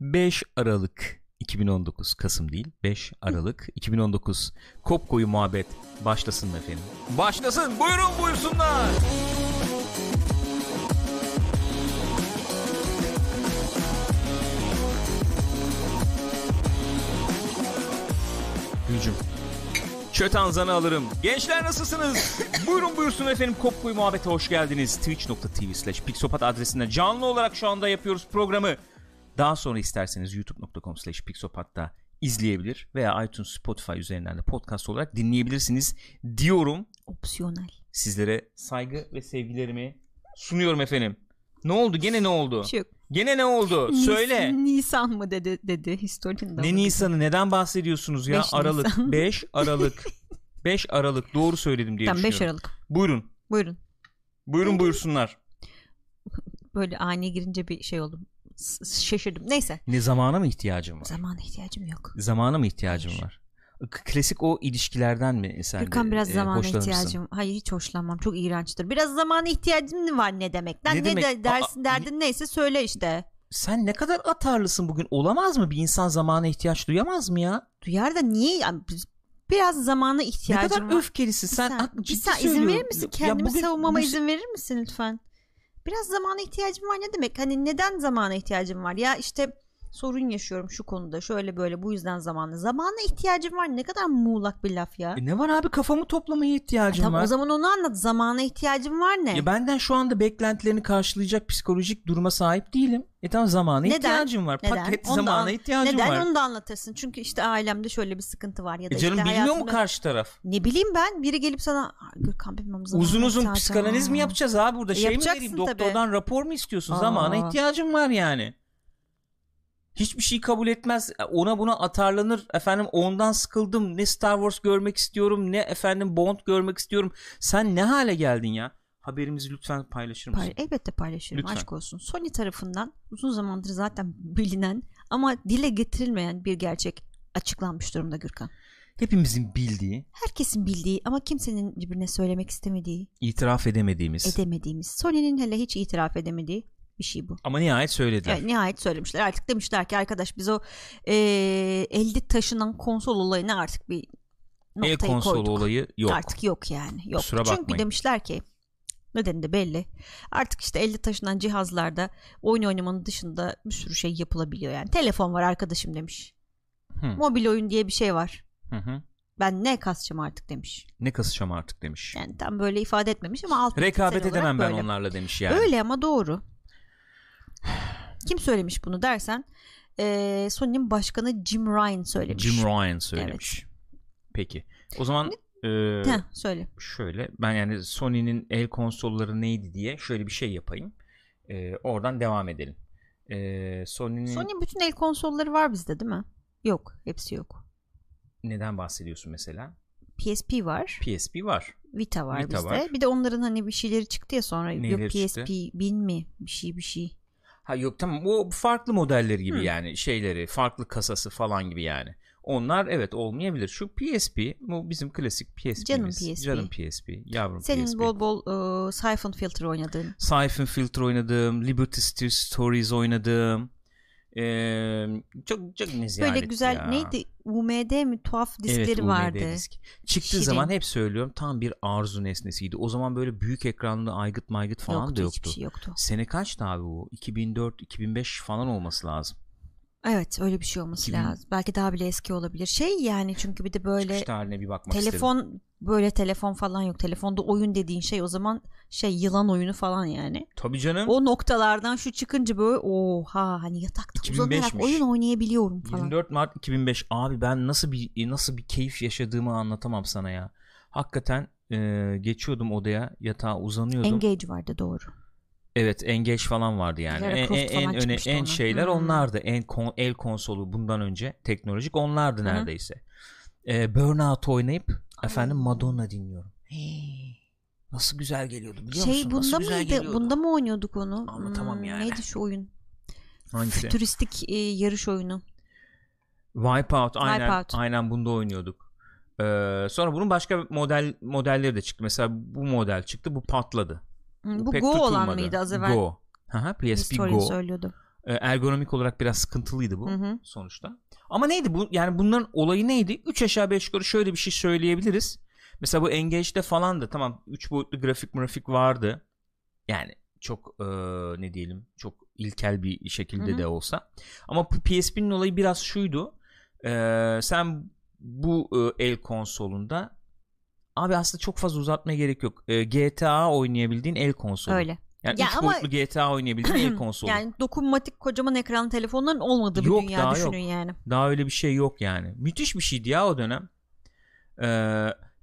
5 Aralık 2019 Kasım değil 5 Aralık 2019 Kopkoyu muhabbet başlasın efendim? Başlasın buyurun buyursunlar. Gülcüm. Çötanzanı alırım. Gençler nasılsınız? Buyurun buyursun efendim Kopkoyu Muhabbet'e hoş geldiniz. Twitch.tv slash Pixopat adresinden canlı olarak şu anda yapıyoruz programı. Daha sonra isterseniz youtube.com slash Pixopat'ta izleyebilir veya iTunes, Spotify üzerinden de podcast olarak dinleyebilirsiniz diyorum. Opsiyonel. Sizlere saygı ve sevgilerimi sunuyorum efendim. Ne oldu? Gene ne oldu? Yok. Gene ne oldu? Nis- Söyle. Nisan mı dedi dedi historian Ne? Nisan'ı neden bahsediyorsunuz ya? Beş Aralık. Nisan. 5 Aralık. 5 Aralık doğru söyledim diye Tamam 5 düşünüyorum. Aralık. Buyurun. Buyurun. Buyurun buyursunlar. Böyle ani girince bir şey oldum. Şaşırdım. Neyse. Ne zamana mı ihtiyacım var? Zamana ihtiyacım yok. Zamana mı ihtiyacım Hayır. var? Klasik o ilişkilerden mi sen Gürkan biraz e, zamana ihtiyacım. Hayır hiç hoşlanmam. Çok iğrençtir. Biraz zamana ihtiyacım var ne demek? Lan Ne ne, demek? de dersin Aa, derdin neyse söyle işte. Sen ne kadar atarlısın bugün. Olamaz mı? Bir insan zamana ihtiyaç duyamaz mı ya? Duyar da niye? Yani Biraz zamana Ne ihtiyacım kadar var. öfkelisin. Bir Sen, sen, Ak- bir sen izin verir misin? Ya Kendimi bugün- savunmama bugün- izin verir misin lütfen? Biraz zamana ihtiyacım var ne demek? Hani neden zamana ihtiyacım var? Ya işte sorun yaşıyorum şu konuda. Şöyle böyle bu yüzden zamanı. Zamana ihtiyacım var. Ne kadar muğlak bir laf ya. E ne var abi kafamı toplamaya ihtiyacım tamam var. o zaman onu anlat. Zamana ihtiyacım var ne? Ya benden şu anda beklentilerini karşılayacak psikolojik duruma sahip değilim. E tamam zamana Neden? ihtiyacım var. Neden? Paket Onu zamana an- ihtiyacım Neden var. onu da anlatırsın. Çünkü işte ailemde şöyle bir sıkıntı var ya da E canım işte bilmiyor mu karşı taraf? Ne bileyim ben biri gelip sana "Aa, Gürkan bilmem zamana Uzun uzun psikanaliz mi var." yapacağız abi burada? E, şey mi vereyim? tabii. Doktordan rapor mu istiyorsun? Aa. Zamana ihtiyacım var yani. Hiçbir şey kabul etmez. Ona buna atarlanır. Efendim ondan sıkıldım. Ne Star Wars görmek istiyorum. Ne efendim Bond görmek istiyorum. Sen ne hale geldin ya? Haberimizi lütfen paylaşır mısın? Pay- elbette paylaşırım Lütfen. aşk olsun. Sony tarafından uzun zamandır zaten bilinen ama dile getirilmeyen bir gerçek açıklanmış durumda Gürkan. Hepimizin bildiği, Herkesin bildiği ama kimsenin birbirine söylemek istemediği, itiraf edemediğimiz. edemediğimiz, Sony'nin hele hiç itiraf edemediği bir şey bu. Ama nihayet söylediler. Evet, nihayet söylemişler. Artık demişler ki arkadaş biz o eee elde taşınan konsol olayına artık bir noktayı El koyduk. olayı yok. Artık yok yani. Yok. Kusura Çünkü bakmayın. demişler ki nedeni de belli. Artık işte elde taşınan cihazlarda oyun oynamanın dışında bir sürü şey yapılabiliyor yani. Telefon var arkadaşım demiş. Hı. Mobil oyun diye bir şey var. Hı hı. Ben ne kasacağım artık demiş. Ne kasacağım artık demiş. Yani tam böyle ifade etmemiş ama alt Rekabet edemem ben böyle. onlarla demiş yani. Öyle ama doğru. Kim söylemiş bunu dersen eee Sony'nin başkanı Jim Ryan söylemiş. Jim Ryan söylemiş. Peki. O zaman e, Heh, söyle. şöyle ben yani Sony'nin el konsolları neydi diye şöyle bir şey yapayım. E, oradan devam edelim. E, Sony'nin Sony'nin bütün el konsolları var bizde değil mi? Yok. Hepsi yok. neden bahsediyorsun mesela? PSP var. PSP var. Vita var Vita bizde. var. Bir de onların hani bir şeyleri çıktı ya sonra. Neyleri yok çıktı? PSP bin mi? Bir şey bir şey. Ha yok tamam o farklı modelleri gibi Hı. yani şeyleri farklı kasası falan gibi yani. Onlar evet olmayabilir. Şu PSP bu bizim klasik PSP'miz. Canım PSP. Canım PSP. Yavrum Senin PSP. bol bol e, Siphon Filter oynadığın. Siphon Filter oynadım. Liberty Steel Stories oynadım. Ee, çok çok neziyalet Böyle güzel ya. neydi? UMD mi? Tuhaf diskleri evet, UMD vardı. disk. Çıktığı Şirin. zaman hep söylüyorum tam bir arzu nesnesiydi. O zaman böyle büyük ekranlı aygıt maygıt falan yoktu, da yoktu. şey yoktu. Sene kaçtı abi bu? 2004-2005 falan olması lazım. Evet öyle bir şey olması 2000 lazım. Belki daha bile eski olabilir. Şey yani çünkü bir de böyle tarihine bir bakmak telefon böyle telefon falan yok. Telefonda oyun dediğin şey o zaman şey yılan oyunu falan yani. Tabii canım. O noktalardan şu çıkınca böyle oha hani yatakta 2005'miş. uzanarak oyun oynayabiliyorum falan. 24 Mart 2005 abi ben nasıl bir nasıl bir keyif yaşadığımı anlatamam sana ya. Hakikaten e, geçiyordum odaya yatağa uzanıyordum. Engage vardı doğru. Evet Engage falan vardı yani. En, Croft en, falan en, öne, en şeyler Hmm. onlardı. En kon- el konsolu bundan önce teknolojik onlardı Hı. neredeyse. E, Burnout oynayıp efendim Madonna dinliyorum. Hey, nasıl güzel geliyordu biliyor şey musun? bunda nasıl mıydı? geliyordu. Bunda mı oynuyorduk onu? Anlatamam Hmm, yani. Neydi şu oyun? Hangisi? Fütüristik e, yarış oyunu. Wipeout aynen Wipeout. aynen bunda oynuyorduk. Ee, sonra bunun başka model modelleri de çıktı. Mesela bu model çıktı, bu patladı. Bu pek Go olan tutulmadı. mıydı az evvel? Go. Haha, PSP Go. söylüyordu. E, ergonomik olarak biraz sıkıntılıydı bu Hı hı. sonuçta. Ama neydi bu? Yani bunların olayı neydi? 3 aşağı 5 yukarı şöyle bir şey söyleyebiliriz. Mesela bu Engage'de falan da tamam 3 boyutlu grafik grafik vardı. Yani çok e, ne diyelim çok ilkel bir şekilde Hı hı. de olsa. Ama PSP'nin olayı biraz şuydu. E, sen bu e, el konsolunda abi aslında çok fazla uzatmaya gerek yok. E, GTA oynayabildiğin el konsolu. Öyle. Yani Ya 3 ama- boyutlu GTA oynayabildiğin el konsolu. Yani dokunmatik kocaman ekran telefonların olmadığı bir Yok, dünya daha düşünün yok. yani. Daha öyle bir şey yok yani. Müthiş bir şeydi ya o dönem. Ee,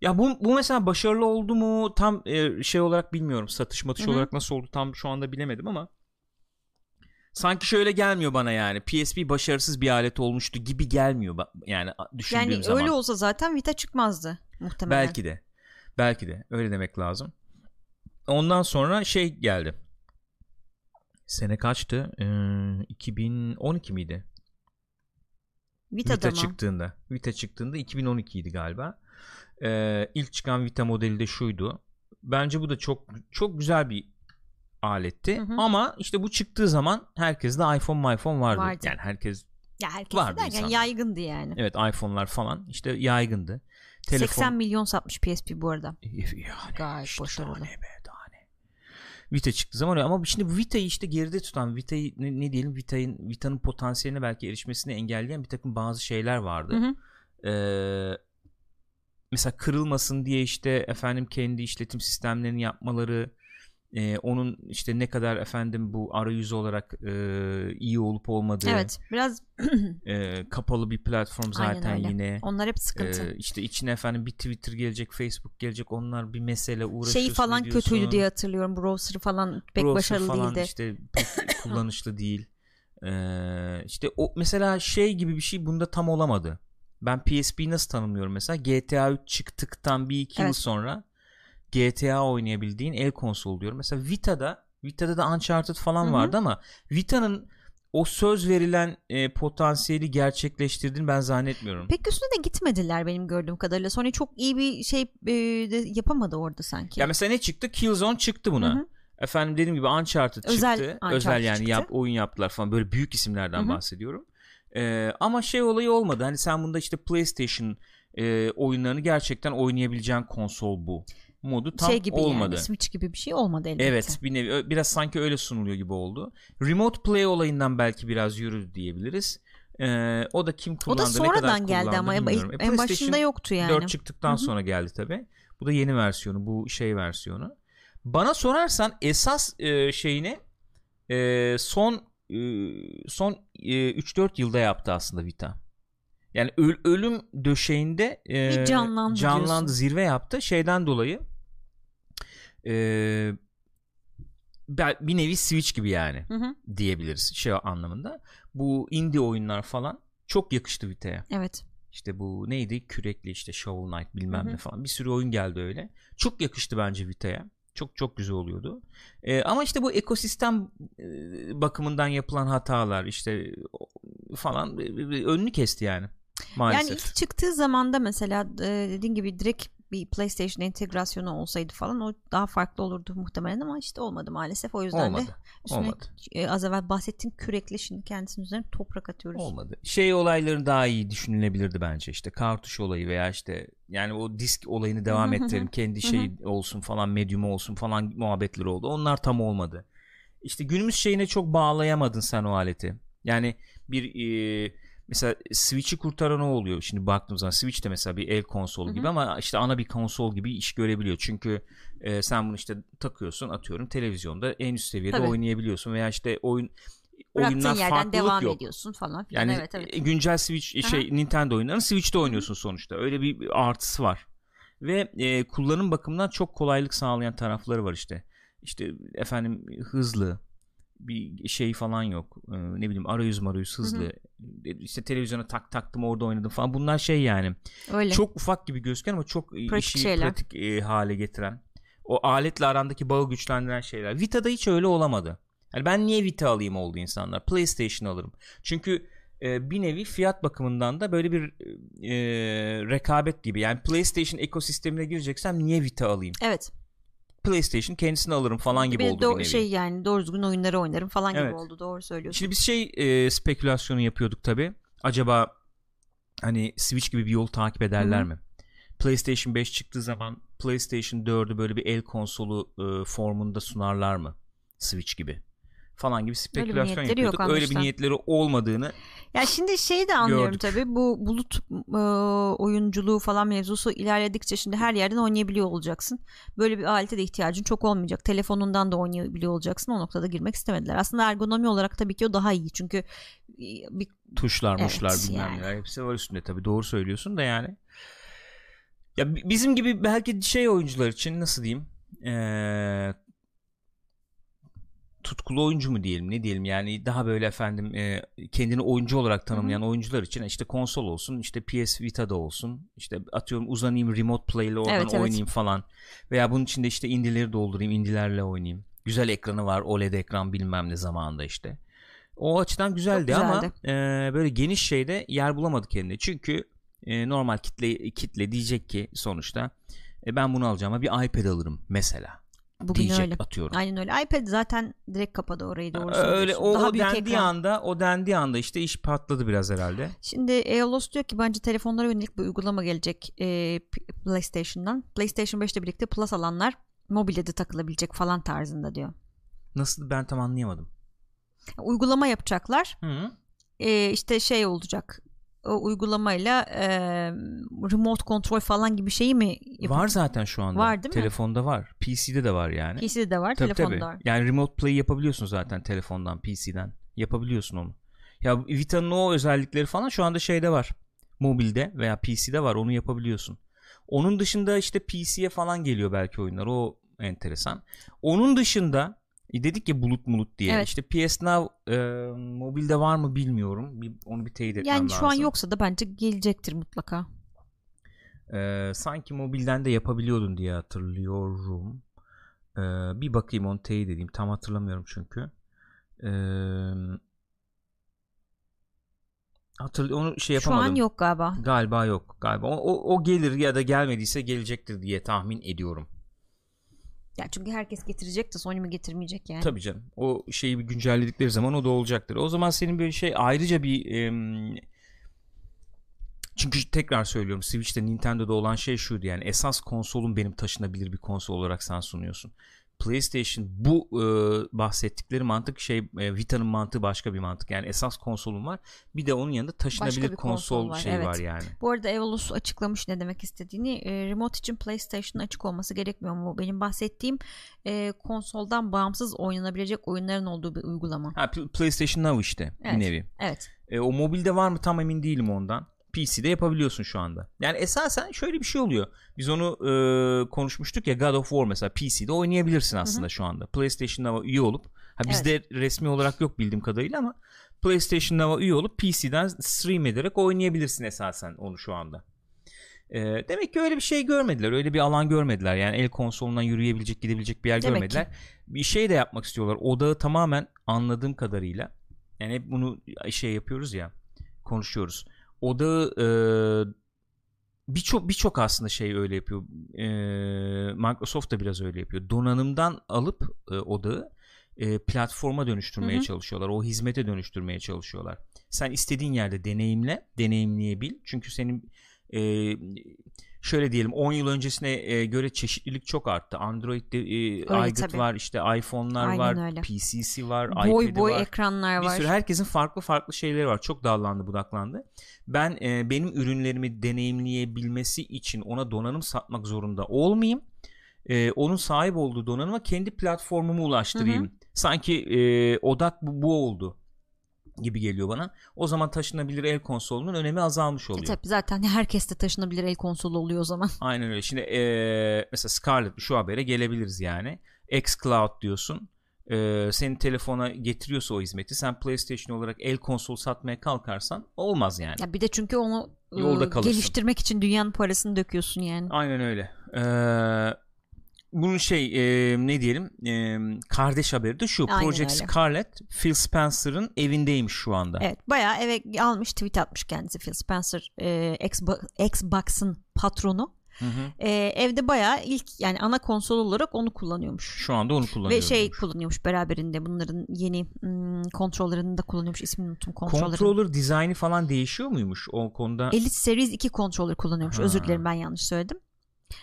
ya bu, bu mesela başarılı oldu mu tam e, şey olarak bilmiyorum. Satış matış Hı hı. olarak nasıl oldu tam şu anda bilemedim ama sanki şöyle gelmiyor bana yani. PSP başarısız bir alet olmuştu gibi gelmiyor yani düşündüğüm Yani zaman. öyle olsa zaten Vita çıkmazdı muhtemelen. Belki de. Belki de öyle demek lazım. Ondan sonra şey geldi. Sene kaçtı? Ee, 2012 miydi? Vita'da Vita mı? çıktığında. Vita çıktığında 2012 idi galiba. Ee, ilk çıkan Vita modeli de şuydu. Bence bu da çok çok güzel bir aletti. Hı hı. Ama işte bu çıktığı zaman herkes de iPhone, iPhone vardı. Vardı. Yani herkes Ya herkes Vardı derken insanlar. yaygındı yani. evet iPhone'lar falan işte yaygındı. Telefon 80 milyon satmış PSP bu arada. yani Gayet işte başarılı. Be daha ne. Vita çıktığı zaman ama şimdi bu Vita'yı işte geride tutan Vita'yı ne, ne diyelim Vita'nın Vita'nın potansiyeline belki erişmesini engelleyen bir takım bazı şeyler vardı. Hı hı. Ee, mesela kırılmasın diye işte efendim kendi işletim sistemlerini yapmaları e, onun işte ne kadar efendim bu arayüzü olarak e, iyi olup olmadığı Evet biraz e, kapalı bir platform zaten yine onlar hep sıkıntı. e, işte içine efendim bir Twitter gelecek Facebook gelecek onlar bir mesele uğraşıyorsun Şeyi falan ediyorsun. kötüydü diye hatırlıyorum. Browser falan pek Browser başarılı falan değildi. işte pek kullanışlı değil. Ee, işte o mesela şey gibi bir şey bunda tam olamadı. Ben PSP'yi nasıl tanımlıyorum mesela? GTA 3 çıktıktan bir iki yıl Evet. sonra GTA oynayabildiğin el konsolu diyorum. Mesela Vita'da Vita'da da Uncharted falan Hı hı. vardı ama Vita'nın o söz verilen e, potansiyeli gerçekleştirdiğini ben zannetmiyorum. Pek üstüne de gitmediler benim gördüğüm kadarıyla. Sony çok iyi bir şey e, yapamadı orada sanki. Ya mesela ne çıktı? Killzone çıktı buna. Hı hı. Efendim dediğim gibi Uncharted Özel çıktı. Uncharted Özel yani çıktı. yap, oyun yaptılar falan. Böyle büyük isimlerden Hı hı. bahsediyorum. Ee, ama şey olayı olmadı. Hani sen bunda işte PlayStation e, oyunlarını gerçekten oynayabileceğin konsol bu. Modu tam şey gibi olmadı. yani Switch gibi bir şey olmadı elbette. Evet bir nevi biraz sanki öyle sunuluyor gibi oldu. Remote play olayından belki biraz yürüdü diyebiliriz. Ee, o da kim kullandı O da ne kadar sonradan geldi ama en, bilmiyorum. E, en başında yoktu yani. 4 çıktıktan Hı hı. sonra geldi tabi. Bu da yeni versiyonu bu şey versiyonu. Bana sorarsan esas e, şeyini e, son e, son e, 3-4 yılda yaptı aslında Vita. Yani öl- ölüm döşeğinde e, Bir canlandı canlandı diyorsun. zirve yaptı. Şeyden dolayı e, bir nevi Switch gibi yani Hı hı. diyebiliriz şey anlamında. Bu indie oyunlar falan çok yakıştı Vita'ya. Evet. İşte bu neydi? Kürekli işte Shovel Knight bilmem Hı hı. ne falan. Bir sürü oyun geldi öyle. Çok yakıştı bence Vita'ya. Çok çok güzel oluyordu. Ee, ama işte bu ekosistem e, bakımından yapılan hatalar işte falan önünü kesti yani. Maalesef. Yani ilk çıktığı zamanda mesela dediğin gibi direkt bir PlayStation entegrasyonu olsaydı falan o daha farklı olurdu muhtemelen ama işte olmadı maalesef. O yüzden olmadı. de üstüne Olmadı. e, az evvel bahsettiğin kürekle şimdi kendisinin üzerine toprak atıyoruz. Olmadı. Şey olayları daha iyi düşünülebilirdi bence işte kartuş olayı veya işte yani o disk olayını devam ettirelim kendi şey olsun falan medyumu olsun falan muhabbetleri oldu. Onlar tam olmadı. İşte günümüz şeyine çok bağlayamadın sen o aleti. Yani bir e, mesela Switch'i kurtaran o oluyor. Şimdi baktığım zaman Switch de mesela bir el konsol Hı gibi hı. ama işte ana bir konsol gibi iş görebiliyor. Çünkü e, sen bunu işte takıyorsun atıyorum televizyonda en üst seviyede Tabii. oynayabiliyorsun veya işte oyun Bıraktığın oyunlar yerden farklılık devam yok. ediyorsun falan filan. Yani evet evet. e, güncel Switch Aha. şey Nintendo oyunlarını Switch'te oynuyorsun sonuçta. Öyle bir artısı var. Ve e, kullanım bakımından çok kolaylık sağlayan tarafları var işte. İşte efendim hızlı bir şey falan yok. E, ne bileyim arayüz marayüz hızlı. E, İşte televizyona tak taktım orada oynadım falan. Bunlar şey yani. Öyle. Çok ufak gibi gözüken ama çok e, Pratik işi şeyler. pratik e, hale getiren. O aletle arandaki bağı güçlendiren şeyler. Vita'da hiç öyle olamadı. Yani ben niye Vita alayım oldu insanlar. PlayStation alırım. Çünkü e, bir nevi fiyat bakımından da böyle bir e, rekabet gibi. Yani PlayStation ekosistemine gireceksem niye Vita alayım? Evet. PlayStation kendisini alırım falan gibi Bir oldu do- bir nevi. şey yani doğru düzgün oyunları oynarım falan gibi Evet. oldu. Doğru söylüyorsun. Şimdi biz şey e, spekülasyonu yapıyorduk tabi. Acaba hani Switch gibi bir yol takip ederler Hı hı. mi? PlayStation 5 çıktığı zaman PlayStation 4'ü böyle bir el konsolu e, formunda sunarlar mı? Switch gibi falan gibi spekülasyon yok yapıyorduk. Öyle bir niyetleri olmadığını Ya şimdi şeyi de anlıyorum tabii. Bu bulut e, oyunculuğu falan mevzusu ilerledikçe şimdi her yerden oynayabiliyor olacaksın. Böyle bir alete de ihtiyacın çok olmayacak. Telefonundan da oynayabiliyor olacaksın. O noktada girmek istemediler. Aslında ergonomi olarak tabii ki o daha iyi. Çünkü e, bir tuşlar Evet, muşlar bilmem yani. neler hepsi var üstünde tabi doğru söylüyorsun da yani. Ya bi- bizim gibi belki şey oyuncular için nasıl diyeyim Ee, tutkulu oyuncu mu diyelim ne diyelim? Yani daha böyle efendim e, kendini oyuncu olarak tanımlayan oyuncular için işte konsol olsun işte PS Vita'da olsun işte atıyorum uzanayım remote play ile oradan Evet, evet. oynayayım falan veya bunun içinde işte indileri doldurayım indilerle oynayayım. Güzel ekranı var OLED ekran bilmem ne zamanında işte. O açıdan güzeldi, ama güzeldi. e, böyle geniş şeyde yer bulamadı kendine çünkü e, normal kitle kitle diyecek ki sonuçta e, ben bunu alacağıma bir iPad alırım mesela bugün diyecek öyle. atıyorum. Aynen öyle. iPad zaten direkt kapadı orayı doğru Öyle söylüyorsun. o, Daha o dendiği ekran. anda o dendiği anda işte iş patladı biraz herhalde. Şimdi EOLOS diyor ki bence telefonlara yönelik bir uygulama gelecek e, PlayStation'dan. PlayStation 5 ile birlikte Plus alanlar mobilde de takılabilecek falan tarzında diyor. Nasıl ben tam anlayamadım. Uygulama yapacaklar. Hı. E, işte şey olacak. O uygulamayla e, remote kontrol falan gibi şeyi mi yapacak? Var zaten şu anda. Var değil mi? Telefonda var. PC'de de var yani. PC'de de var, Tabii, telefonda tabii. var. Yani remote play yapabiliyorsun zaten telefondan, PC'den. Yapabiliyorsun onu. Ya Vita'nın o özellikleri falan şu anda şeyde var. Mobilde veya PC'de var. Onu yapabiliyorsun. Onun dışında işte PC'ye falan geliyor belki oyunlar. O enteresan. Onun dışında e, dedik ya bulut mulut diye. Evet. İşte PS Now e, mobilde var mı bilmiyorum. Bir, onu bir teyit etmem Yani lazım. şu an yoksa da bence gelecektir mutlaka. Ee, sanki mobilden de yapabiliyordun diye hatırlıyorum. Ee, bir bakayım onu teyit edeyim. Tam hatırlamıyorum çünkü. Ee, hatırl onu şey Şu yapamadım. an yok galiba. Galiba yok. Galiba o, o, o gelir ya da gelmediyse gelecektir diye tahmin ediyorum. Ya çünkü herkes getirecek de Sony mi getirmeyecek yani. Tabii canım. O şeyi bir güncelledikleri zaman o da olacaktır. O zaman senin böyle şey ayrıca bir em, çünkü tekrar söylüyorum Switch'te Nintendo'da olan şey şuydu yani esas konsolun benim taşınabilir bir konsol olarak sen sunuyorsun. PlayStation bu e, bahsettikleri mantık şey e, Vita'nın mantığı başka bir mantık. Yani esas konsolun var. Bir de onun yanında taşınabilir bir konsol, konsol var, şey evet. var yani. Bu arada Evolus açıklamış ne demek istediğini. E, remote için PlayStation'ın açık olması gerekmiyor mu? Benim bahsettiğim e, konsoldan bağımsız oynanabilecek oyunların olduğu bir uygulama. Ha, Pl- PlayStation Now işte Evet. bir nevi. Evet. E, o mobilde var mı tam emin değilim ondan. PC'de yapabiliyorsun şu anda. Yani esasen şöyle bir şey oluyor. Biz onu e, konuşmuştuk ya God of War mesela PC'de oynayabilirsin aslında şu anda. PlayStation'da üye olup ha bizde resmi olarak yok bildiğim kadarıyla ama PlayStation'da üye olup PC'den stream ederek oynayabilirsin esasen onu şu anda. E, demek ki öyle bir şey görmediler. Öyle bir alan görmediler. Yani el konsolundan yürüyebilecek gidebilecek bir yer Demek görmediler. Bir şey de yapmak istiyorlar. Odağı tamamen anladığım kadarıyla yani hep bunu şey yapıyoruz ya konuşuyoruz. Odağı e, birçok birçok aslında şey öyle yapıyor. E, Microsoft da biraz öyle yapıyor. Donanımdan alıp e, odağı e, platforma dönüştürmeye Hı hı. çalışıyorlar. çalışıyorlar. O hizmete dönüştürmeye çalışıyorlar. Sen istediğin yerde deneyimle, deneyimleyebil. Çünkü senin e, şöyle diyelim 10 yıl öncesine e, göre çeşitlilik çok arttı. Android'de e, tabii. var, işte iPhone'lar Aynen var, öyle. PC'si var, boy iPad'i boy var ekranlar bir var. sürü herkesin farklı farklı şeyleri var. Çok dallandı budaklandı. Ben e, benim ürünlerimi deneyimleyebilmesi için ona donanım satmak zorunda olmayayım. E, onun sahip olduğu donanıma kendi platformumu ulaştırayım. Sanki e, odak bu, bu oldu gibi geliyor bana. O zaman taşınabilir el konsolunun önemi azalmış E oluyor. tabii zaten herkes de taşınabilir el konsolu oluyor o zaman. Aynen öyle. Şimdi e, mesela Scarlett şu habere gelebiliriz yani. xCloud diyorsun. E, senin telefona getiriyorsa o hizmeti sen PlayStation olarak el konsol satmaya kalkarsan olmaz yani. Ya bir de çünkü onu e, Yolda geliştirmek için dünyanın parasını döküyorsun yani. Aynen öyle. E, bunun şey e, ne diyelim e, kardeş haberi de şu. Aynen Project öyle. Scarlett Phil Spencer'ın evindeymiş şu anda. Evet bayağı eve almış tweet atmış kendisi Phil Spencer e, Xbox- Xbox'ın patronu. Hı hı. Ee, evde bayağı ilk yani ana konsol olarak onu kullanıyormuş. Şu anda onu kullanıyorum. Ve şey kullanıyormuş beraberinde bunların yeni hmm, kontrollerini de kullanıyormuş ismini unuttum kontrollerin. Controller dizaynı falan değişiyor muymuş o konuda? Elite Series 2 controller kullanıyormuş. Ha. Özür dilerim ben yanlış söyledim.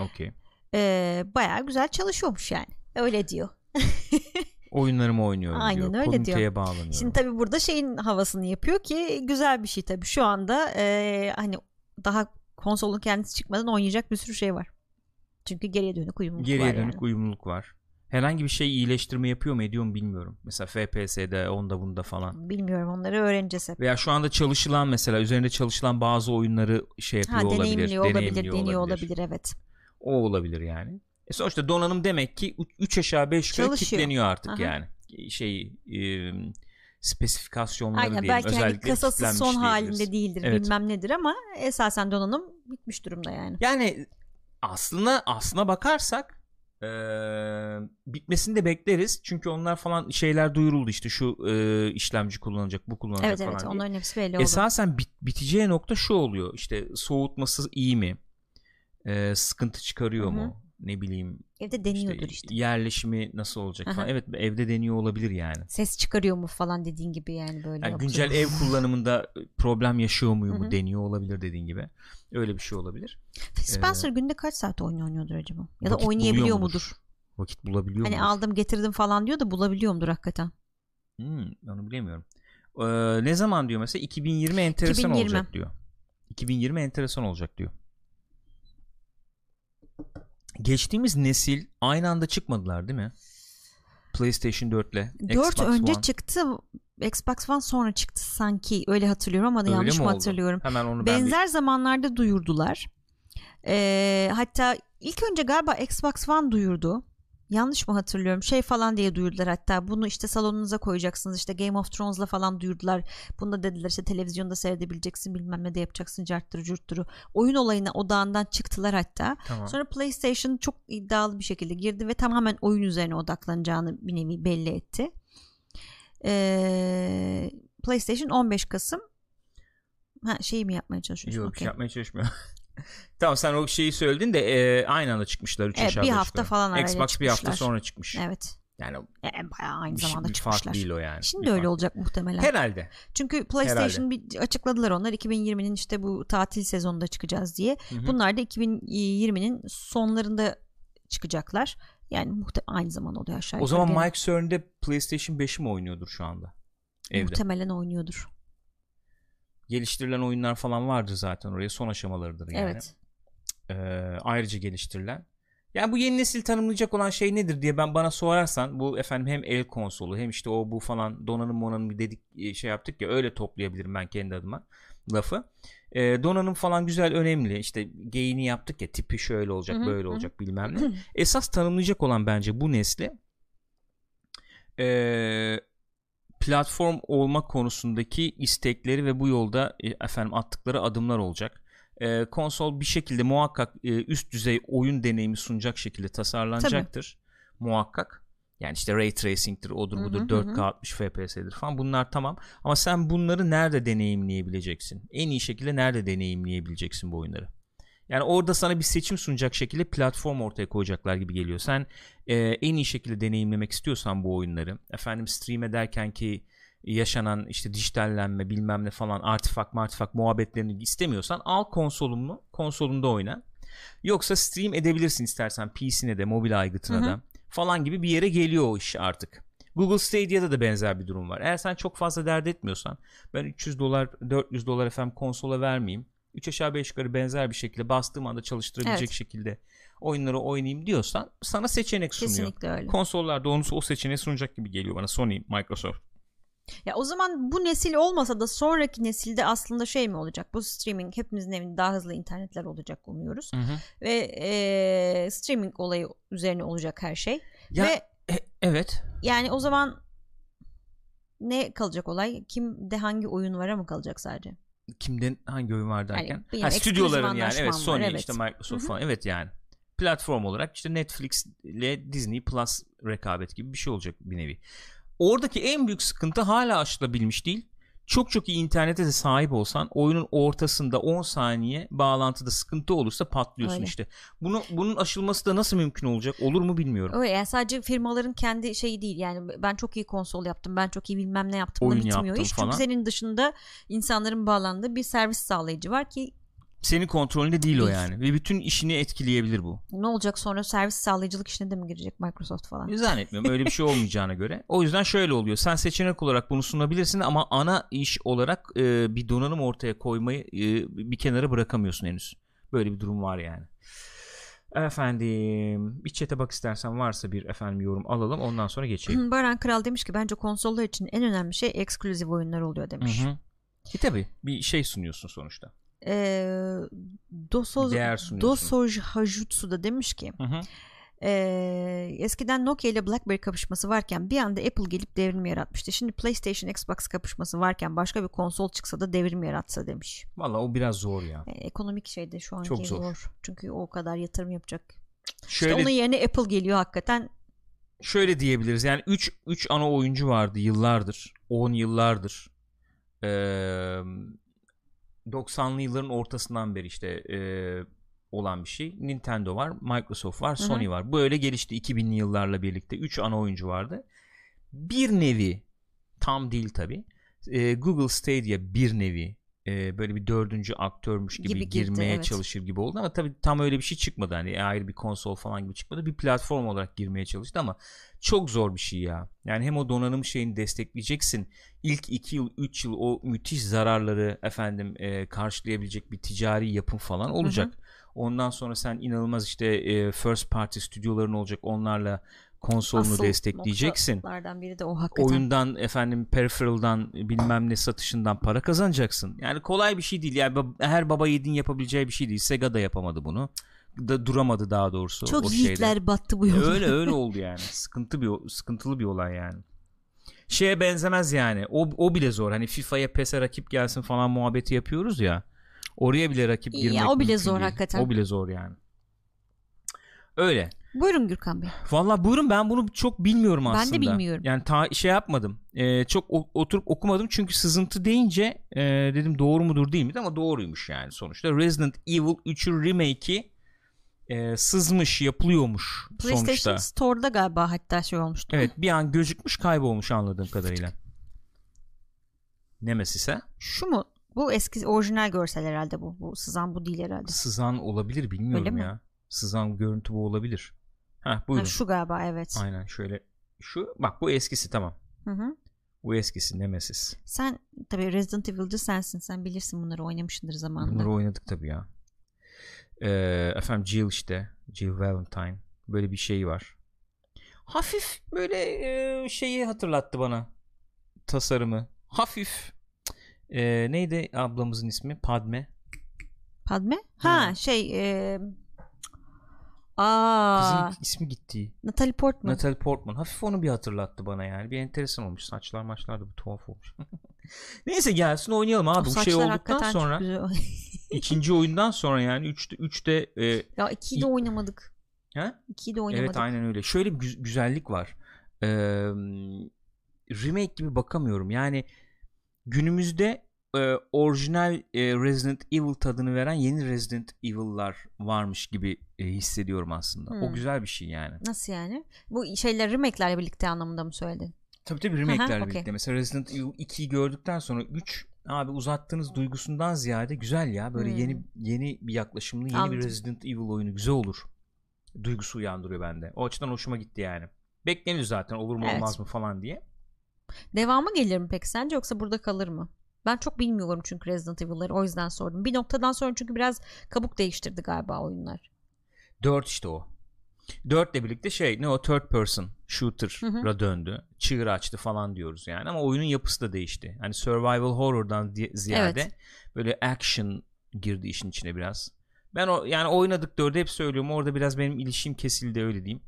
Okey. Ee, bayağı güzel çalışıyormuş yani. Öyle diyor. Oyunlarımı oynuyorum Aynen diyor. öyle Komiteye diyor. bağlanıyorum. Şimdi tabii burada şeyin havasını yapıyor ki güzel bir şey tabii. Şu anda e, hani daha konsolun kendisi çıkmadan oynayacak bir sürü şey var. Çünkü geriye dönük uyumluluk Geriye var dönük yani. uyumluluk var. Herhangi bir şey iyileştirme yapıyor mu ediyor mu bilmiyorum. Mesela FPS'de onda bunda falan. Bilmiyorum onları öğreneceğiz hep. Veya şu anda çalışılan mesela üzerinde çalışılan bazı oyunları şey yapıyor Ha olabilir. deneyimliyor olabilir, deneyimliyor deniyor olabilir evet. O olabilir yani. E sonuçta donanım demek ki 3 aşağı 5 yukarı kilitleniyor artık Aha. yani. Şey e, spesifikasyonları Aynen diyelim. belki hani özellikleri kasası kilitlenmiş son diyebiliriz. halinde değildir Evet. bilmem nedir ama esasen donanım bitmiş durumda yani. Yani aslında aslına bakarsak e, bitmesini de bekleriz. Çünkü onlar falan şeyler duyuruldu işte şu e, işlemci kullanacak bu kullanacak Evet falan evet diye. onların hepsi belli oldu. Esasen bit- biteceği nokta şu oluyor. İşte soğutması iyi mi? E, sıkıntı çıkarıyor Hı hı. mu? Ne bileyim Evde deniyordur işte. yerleşimi nasıl olacak Aha. falan. Evet evde deniyor olabilir yani. Ses çıkarıyor mu falan dediğin gibi yani böyle. Yani güncel ev kullanımında problem yaşıyor muyum mu deniyor olabilir dediğin gibi. Öyle bir şey olabilir. Spencer günde kaç saat oyun oynuyordur acaba? Ya da oynayabiliyor buluyor mudur? Vakit bulabiliyor Hani mudur? aldım getirdim falan diyor da bulabiliyor mudur hakikaten? Hmm, onu bilemiyorum. Ee, ne zaman diyor mesela 2020 enteresan 2020. olacak diyor. 2020 enteresan olacak diyor. Geçtiğimiz nesil aynı anda çıkmadılar değil mi? PlayStation 4 ile 4 Xbox önce One. çıktı. Xbox One sonra çıktı sanki. Öyle hatırlıyorum ama Öyle yanlış mı oldu? hatırlıyorum? Hemen onu ben bir- Benzer zamanlarda duyurdular. Ee, hatta ilk önce galiba Xbox One duyurdu. Yanlış mı hatırlıyorum? Şey falan diye duyurdular hatta. Bunu işte salonunuza koyacaksınız. İşte Game of Thrones'la falan duyurdular. Bunu da dediler işte televizyonda seyredebileceksin bilmem ne de yapacaksın carttırı curtturu. Oyun olayına odağından çıktılar hatta. Tamam. Sonra PlayStation çok iddialı bir şekilde girdi ve tamamen oyun üzerine odaklanacağını bir nevi belli etti. Ee, PlayStation 15 Kasım ha şeyi mi yapmaya çalışıyorsun? Yok Okey. yapmaya çalışmıyor. tamam sen o şeyi söyledin de e, aynı anda çıkmışlar 3 Evet, bir hafta yukarı. falan arayla Xbox bir hafta çıkmışlar. sonra çıkmış. Evet. Yani E, bayağı aynı bir, zamanda bir fark çıkmışlar. değil o yani. Şimdi Bir öyle fark. olacak muhtemelen. Herhalde. Çünkü PlayStation bir açıkladılar onlar 2020'nin işte bu tatil sezonunda çıkacağız diye. Hı hı. Bunlar da 2020'nin sonlarında çıkacaklar. Yani muhte aynı zaman oluyor aşağı O yukarı zaman gene. Mike Cern'de PlayStation 5'i mi oynuyordur şu anda? Evde. muhtemelen oynuyordur. Geliştirilen oyunlar falan vardır zaten oraya son aşamalarıdır yani. Evet. Ee, ayrıca geliştirilen. Yani bu yeni nesil tanımlayacak olan şey nedir diye ben bana sorarsan bu efendim hem el konsolu hem işte o bu falan donanım monanım dedik e, şey yaptık ya öyle toplayabilirim ben kendi adıma lafı. Ee, donanım falan güzel önemli işte geyini yaptık ya tipi şöyle olacak Hı hı, böyle olacak bilmem ne. Esas tanımlayacak olan bence bu nesli ee, platform olma konusundaki istekleri ve bu yolda e, efendim attıkları adımlar olacak. E, konsol bir şekilde muhakkak e, üst düzey oyun deneyimi sunacak şekilde tasarlanacaktır. Muhakkak. Yani işte ray tracing'tir, odur budur, hı hı 4K 60 FPS'dir falan bunlar tamam. Ama sen bunları nerede deneyimleyebileceksin? En iyi şekilde nerede deneyimleyebileceksin bu oyunları? Yani orada sana bir seçim sunacak şekilde platform ortaya koyacaklar gibi geliyor. Sen e, en iyi şekilde deneyimlemek istiyorsan bu oyunları, efendim stream ederken ki yaşanan işte dijitallenme bilmem ne falan artifak martifak muhabbetlerini istemiyorsan al konsolunu konsolunda oyna. Yoksa stream edebilirsin istersen PC'ne de mobil aygıtına Hı hı. da falan gibi bir yere geliyor o iş artık. Google Stadia'da da benzer bir durum var. Eğer sen çok fazla dert etmiyorsan ben 300 dolar 400 dolar efendim konsola vermeyeyim. 3 aşağı 5 yukarı benzer bir şekilde bastığım anda çalıştırabilecek Evet. şekilde oyunları oynayayım diyorsan sana seçenek sunuyor. Kesinlikle öyle. Konsollarda onu o seçeneği sunacak gibi geliyor bana Sony, Microsoft. Ya o zaman bu nesil olmasa da sonraki nesilde aslında şey mi olacak? Bu streaming hepimizin evinde daha hızlı internetler olacak umuyoruz. Ve e, streaming olayı üzerine olacak her şey. Ya Ve e- evet. yani o zaman ne kalacak olay? Kimde hangi oyun var mı kalacak sadece? Kimden hangi oyun var derken? Yani benim ha, stüdyoların yani evet var, Sony evet. işte Microsoft Hı hı. falan evet yani. Platform olarak işte Netflix ile Disney Plus rekabet gibi bir şey olacak bir nevi. Oradaki en büyük sıkıntı hala aşılabilmiş değil. Çok çok iyi internete de sahip olsan oyunun ortasında 10 saniye bağlantıda sıkıntı olursa patlıyorsun Öyle. işte. Bunu bunun aşılması da nasıl mümkün olacak? Olur mu bilmiyorum. Öyle yani sadece firmaların kendi şeyi değil yani ben çok iyi konsol yaptım ben çok iyi bilmem ne yaptım Oyun bitmiyor yaptım iş. falan. Çünkü senin dışında insanların bağlandığı bir servis sağlayıcı var ki Senin kontrolünde değil o Değil. yani ve bütün işini etkileyebilir bu. ne olacak sonra servis sağlayıcılık işine de mi girecek Microsoft falan? Zannetmiyorum öyle bir şey olmayacağına göre. O yüzden şöyle oluyor. Sen seçenek olarak bunu sunabilirsin ama ana iş olarak e, bir donanım ortaya koymayı e, bir kenara bırakamıyorsun henüz. Böyle bir durum var yani. Efendim bir çete bak istersen varsa bir efendim yorum alalım ondan sonra geçelim. Baran Kral demiş ki bence konsollar için en önemli şey ekskluzif oyunlar oluyor demiş. Hı hı. E tabi bir şey sunuyorsun sonuçta. Ee, Doso. Dosoj Hajutsu da demiş ki Hı hı. ee, eskiden Nokia ile BlackBerry kapışması varken bir anda Apple gelip devrim yaratmıştı. Şimdi PlayStation Xbox kapışması varken başka bir konsol çıksa da devrim yaratsa demiş. Valla o biraz zor ya. Ee, ekonomik şeyde şu anki Çok zor. zor. Çünkü o kadar yatırım yapacak. Şöyle İşte onun yerine Apple geliyor hakikaten. şöyle diyebiliriz. Yani 3 3 ana oyuncu vardı yıllardır. 10 yıllardır. Ee, 90'lı yılların ortasından beri işte e, olan bir şey. Nintendo var, Microsoft var. Sony var. Böyle gelişti 2000'li yıllarla birlikte. 3 ana oyuncu vardı. Bir nevi tam değil tabi. Google Stadia bir nevi e, böyle bir dördüncü aktörmüş gibi, Gibi girdi, girmeye evet. çalışır gibi oldu ama tabi tam öyle bir şey çıkmadı hani ayrı bir konsol falan gibi çıkmadı bir platform olarak girmeye çalıştı ama çok zor bir şey ya yani hem o donanım şeyini destekleyeceksin ilk 2 yıl 3 yıl o müthiş zararları efendim e, karşılayabilecek bir ticari yapım falan olacak ondan sonra sen inanılmaz işte e, first party stüdyoların olacak onlarla konsolunu Asıl destekleyeceksin biri de o hakikaten. oyundan efendim peripheral'dan bilmem ne satışından para kazanacaksın. Yani kolay bir şey değil. Yani her baba yiğidin yapabileceği bir şey değil. Sega da yapamadı bunu. Da duramadı daha doğrusu Çok o şeyde. yiğitler battı bu yolda. Öyle öyle oldu yani. Sıkıntı bir sıkıntılı bir olay yani. Şeye benzemez yani. O o bile zor. Hani FIFA'ya PES'e rakip gelsin falan muhabbeti yapıyoruz ya. Oraya bile rakip Ya, girmek o bile zor değil. hakikaten. O bile zor yani. Öyle. Buyurun Gürkan Bey. Valla buyurun ben bunu çok bilmiyorum Ben de aslında. bilmiyorum. Yani ta şey yapmadım. Ee, çok o- oturup okumadım çünkü sızıntı deyince e, dedim doğru mudur değil mi ama doğruymuş yani sonuçta. Resident Evil 3'ün remake'i e, sızmış yapılıyormuş PlayStation sonuçta. Store'da galiba hatta şey olmuştu. Evet bir an gözükmüş kaybolmuş anladığım kadarıyla. Nemesis'e Şu mu? Bu eski orijinal görsel herhalde bu. Bu sızan bu değil herhalde. sızan olabilir bilmiyorum Öyle mi? ya. Sızan görüntü bu olabilir. Heh buyurun. Ha, şu galiba evet. Aynen şöyle. Şu bak bu eskisi tamam. Hı hı. Bu eskisi Nemesis. Sen tabii Resident Evil'cı sensin. Sen bilirsin bunları oynamışsındır zamanında. Bunları oynadık tabii ya. Ee, efendim Jill işte. Jill Valentine. Böyle bir şey var. Hafif böyle e, şeyi hatırlattı bana. Tasarımı. Hafif. E, neydi ablamızın ismi? Padme. Padme? Ha Ha. şey e... Aa, Kızın ismi gitti. Natalie Portman. Natalie Portman. Hafif onu bir hatırlattı bana yani. Bir enteresan olmuş. Saçlar maçlar da bir tuhaf olmuş. Neyse gelsin oynayalım O abi. Bu şey olduktan sonra ikinci oyundan sonra yani 3'te 3'te e, ya ikiyi de oynamadık. ha? İkiyi de oynamadık. Evet aynen öyle. Şöyle bir gü- güzellik var. Ee, remake gibi bakamıyorum. Yani günümüzde e, orijinal e, Resident Evil tadını veren yeni Resident Evil'lar varmış gibi e, hissediyorum aslında. O Hmm. güzel bir şey yani. Nasıl yani? Bu şeyler remake'lerle birlikte anlamında mı söyledin? Tabii tabii remake'lerle okey. birlikte. Mesela Resident Evil 2'yi gördükten sonra 3 abi uzattığınız duygusundan ziyade güzel ya. Böyle Hmm. yeni yeni bir yaklaşımlı yeni Anladım. bir Resident Evil oyunu güzel olur. Duygusu uyandırıyor bende. O açıdan hoşuma gitti yani. Bekleniyor zaten olur mu Evet. olmaz mı falan diye. Devamı gelir mi peki sence yoksa burada kalır mı? Ben çok bilmiyorum çünkü Resident Evil'ları o yüzden sordum. Bir noktadan sonra çünkü biraz kabuk değiştirdi galiba oyunlar. 4 işte o. 4 ile birlikte şey ne o third person shooter'a döndü. Çığır açtı falan diyoruz yani ama oyunun yapısı da değişti. Hani survival horror'dan ziyade Evet. böyle action girdi işin içine biraz. Ben o yani oynadık 4'ü hep söylüyorum. Orada biraz benim ilişkim kesildi öyle diyeyim.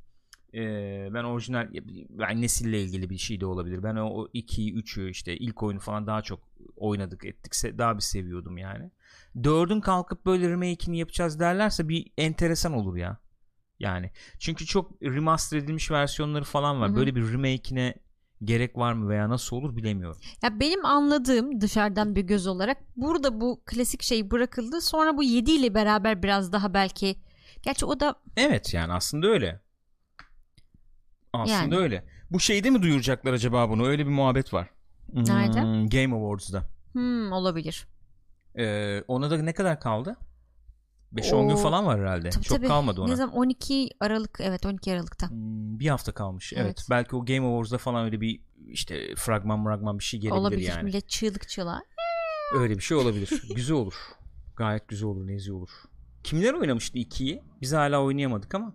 Ee, ben orijinal ben nesille ilgili bir şey de olabilir. Ben o, o 2'yi 3'ü işte ilk oyunu falan daha çok oynadık ettik. Daha bir seviyordum yani. 4'ün kalkıp böyle remake'ini yapacağız derlerse bir enteresan olur ya. Yani çünkü çok remaster edilmiş versiyonları falan var. Hı hı. Böyle bir remake'ine gerek var mı veya nasıl olur bilemiyorum. Ya benim anladığım dışarıdan bir göz olarak burada bu klasik şey bırakıldı. Sonra bu 7 ile beraber biraz daha belki gerçi o da Evet yani aslında öyle. Aslında Yani. öyle. Bu şeyde mi duyuracaklar acaba bunu? Öyle bir muhabbet var. Nerede? Hmm, Game Awards'da. hmm, olabilir. Ee, ona da ne kadar kaldı? 5-10 gün falan var herhalde. Tabii, Çok tabii. kalmadı ona. Ne zaman 12 Aralık evet 12 Aralık'ta. Hmm, bir hafta kalmış. Evet. Evet. Belki o Game Awards'da falan öyle bir işte fragman fragman bir şey gelebilir olabilir yani. millet çığlık çığlığa. Öyle bir şey olabilir. güzel olur. Gayet güzel olur, nezih olur. Kimler oynamıştı 2'yi? Biz hala oynayamadık ama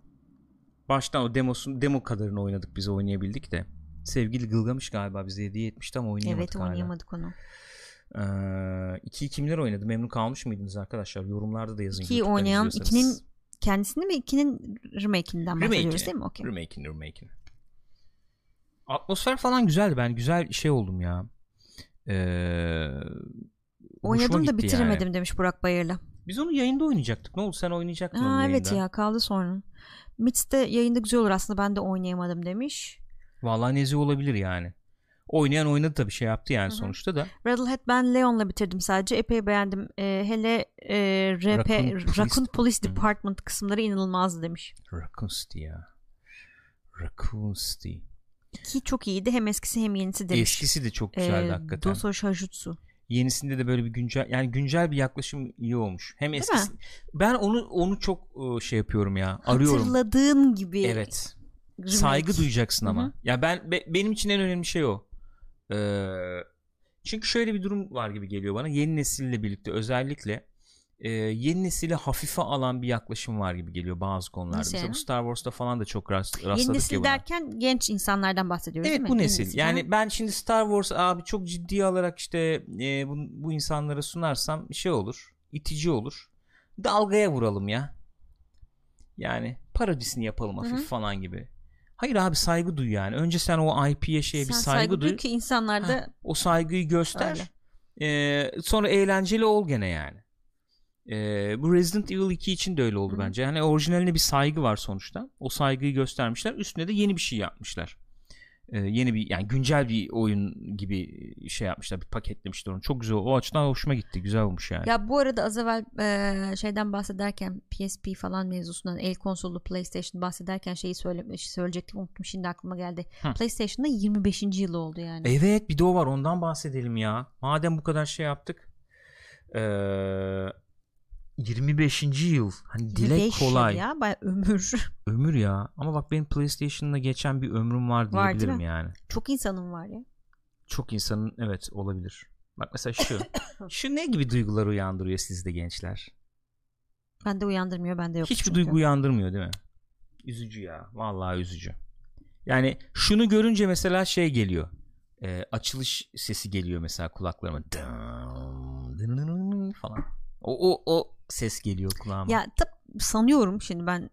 baştan o demosun demo kadarını oynadık biz oynayabildik de. Sevgili Gılgamış galiba bize hediye etmişti ama oynayamadık Evet hala. oynayamadık onu. Ee, 2'yi kimler oynadı? Memnun kalmış mıydınız arkadaşlar? Yorumlarda da yazın. 2'yi YouTube'dan oynayan izliyorsanız. 2'nin kendisini mi 2'nin remake'inden bahsediyoruz değil mi? Okey. Remake'ini remake'ini. Atmosfer falan güzeldi. Ben güzel şey oldum ya. Ee, Oynadım da bitiremedim yani. demiş Burak Bayırlı. Biz onu yayında oynayacaktık. Ne oldu? Sen oynayacaktın Aa, yayında. evet ya kaldı sonra. Mits'te yayında güzel olur aslında ben de oynayamadım demiş. Vallahi nezi olabilir yani. Oynayan oynadı tabii şey yaptı yani Hı hı. sonuçta da. Rattlehead ben Leon'la bitirdim sadece. Epey beğendim. Ee, hele e, RP, Raccoon Raccoon, Police- Police, Hı. Department kısımları inanılmazdı demiş. Raccoon City ya. Raccoon City. Ki çok iyiydi hem eskisi hem yenisi demiş. Eskisi de çok güzeldi Ee, hakikaten. Doso Shajutsu. Yenisinde de böyle bir güncel yani güncel bir yaklaşım iyi olmuş. Hem mi? eskisi ben onu onu çok e, şey yapıyorum ya. Arıyorum. Hatırladığın gibi. Evet. remake. Saygı duyacaksın ama. hı. Ya ben be- benim için en önemli şey o. Ee, çünkü şöyle bir durum var gibi geliyor bana. Yeni nesille birlikte özellikle e, yeni nesili hafife alan bir yaklaşım var gibi geliyor bazı konularda. Nasıl Mesela yani? bu Star Wars'ta falan da çok rast, rastladık Yeni ya nesil buna. derken genç insanlardan bahsediyoruz Evet değil mi? bu Yeni nesil. Yani ha? ben şimdi Star Wars abi çok ciddiye alarak işte e, bu, bu insanlara sunarsam bir şey olur. itici olur. Dalgaya vuralım ya. Yani parodisini yapalım hafif Hı hı. falan gibi. Hayır abi saygı duy yani. Önce sen o IP'ye şeye bir Sen saygı, duy. ki insanlar da Ha, o saygıyı göster. Ee, sonra eğlenceli ol gene yani. Ee, bu Resident Evil 2 için de öyle oldu hı. bence. Yani orijinaline bir saygı var sonuçta. O saygıyı göstermişler. Üstüne de yeni bir şey yapmışlar. Ee, yeni bir yani güncel bir oyun gibi şey yapmışlar. Bir paketlemişler onu. Çok güzel. O açıdan hoşuma gitti. Güzel olmuş yani. Ya bu arada az evvel e, şeyden bahsederken PSP falan mevzusundan el konsollu PlayStation bahsederken şeyi söylemiş söyleyecektim unuttum şimdi aklıma geldi. Hı. PlayStation'da 25. yılı oldu yani. Evet bir de o var. Ondan bahsedelim ya. Madem bu kadar şey yaptık. Ee, 25. yıl. Hani dile 25 yıl kolay. ya baya ömür. Ömür ya. Ama bak benim PlayStation'la geçen bir ömrüm var Var, diyebilirim mi? yani. Çok insanın var ya. Çok insanın evet olabilir. Bak mesela şu. şu ne gibi duygular uyandırıyor sizde gençler? Bende uyandırmıyor bende yok. Hiçbir çünkü. duygu uyandırmıyor değil mi? Üzücü ya. Vallahi üzücü. Yani şunu görünce mesela şey geliyor. Ee, açılış sesi geliyor mesela kulaklarıma. Dım, dınınının falan. O, o, o ses geliyor kulağıma. Ya tab sanıyorum şimdi ben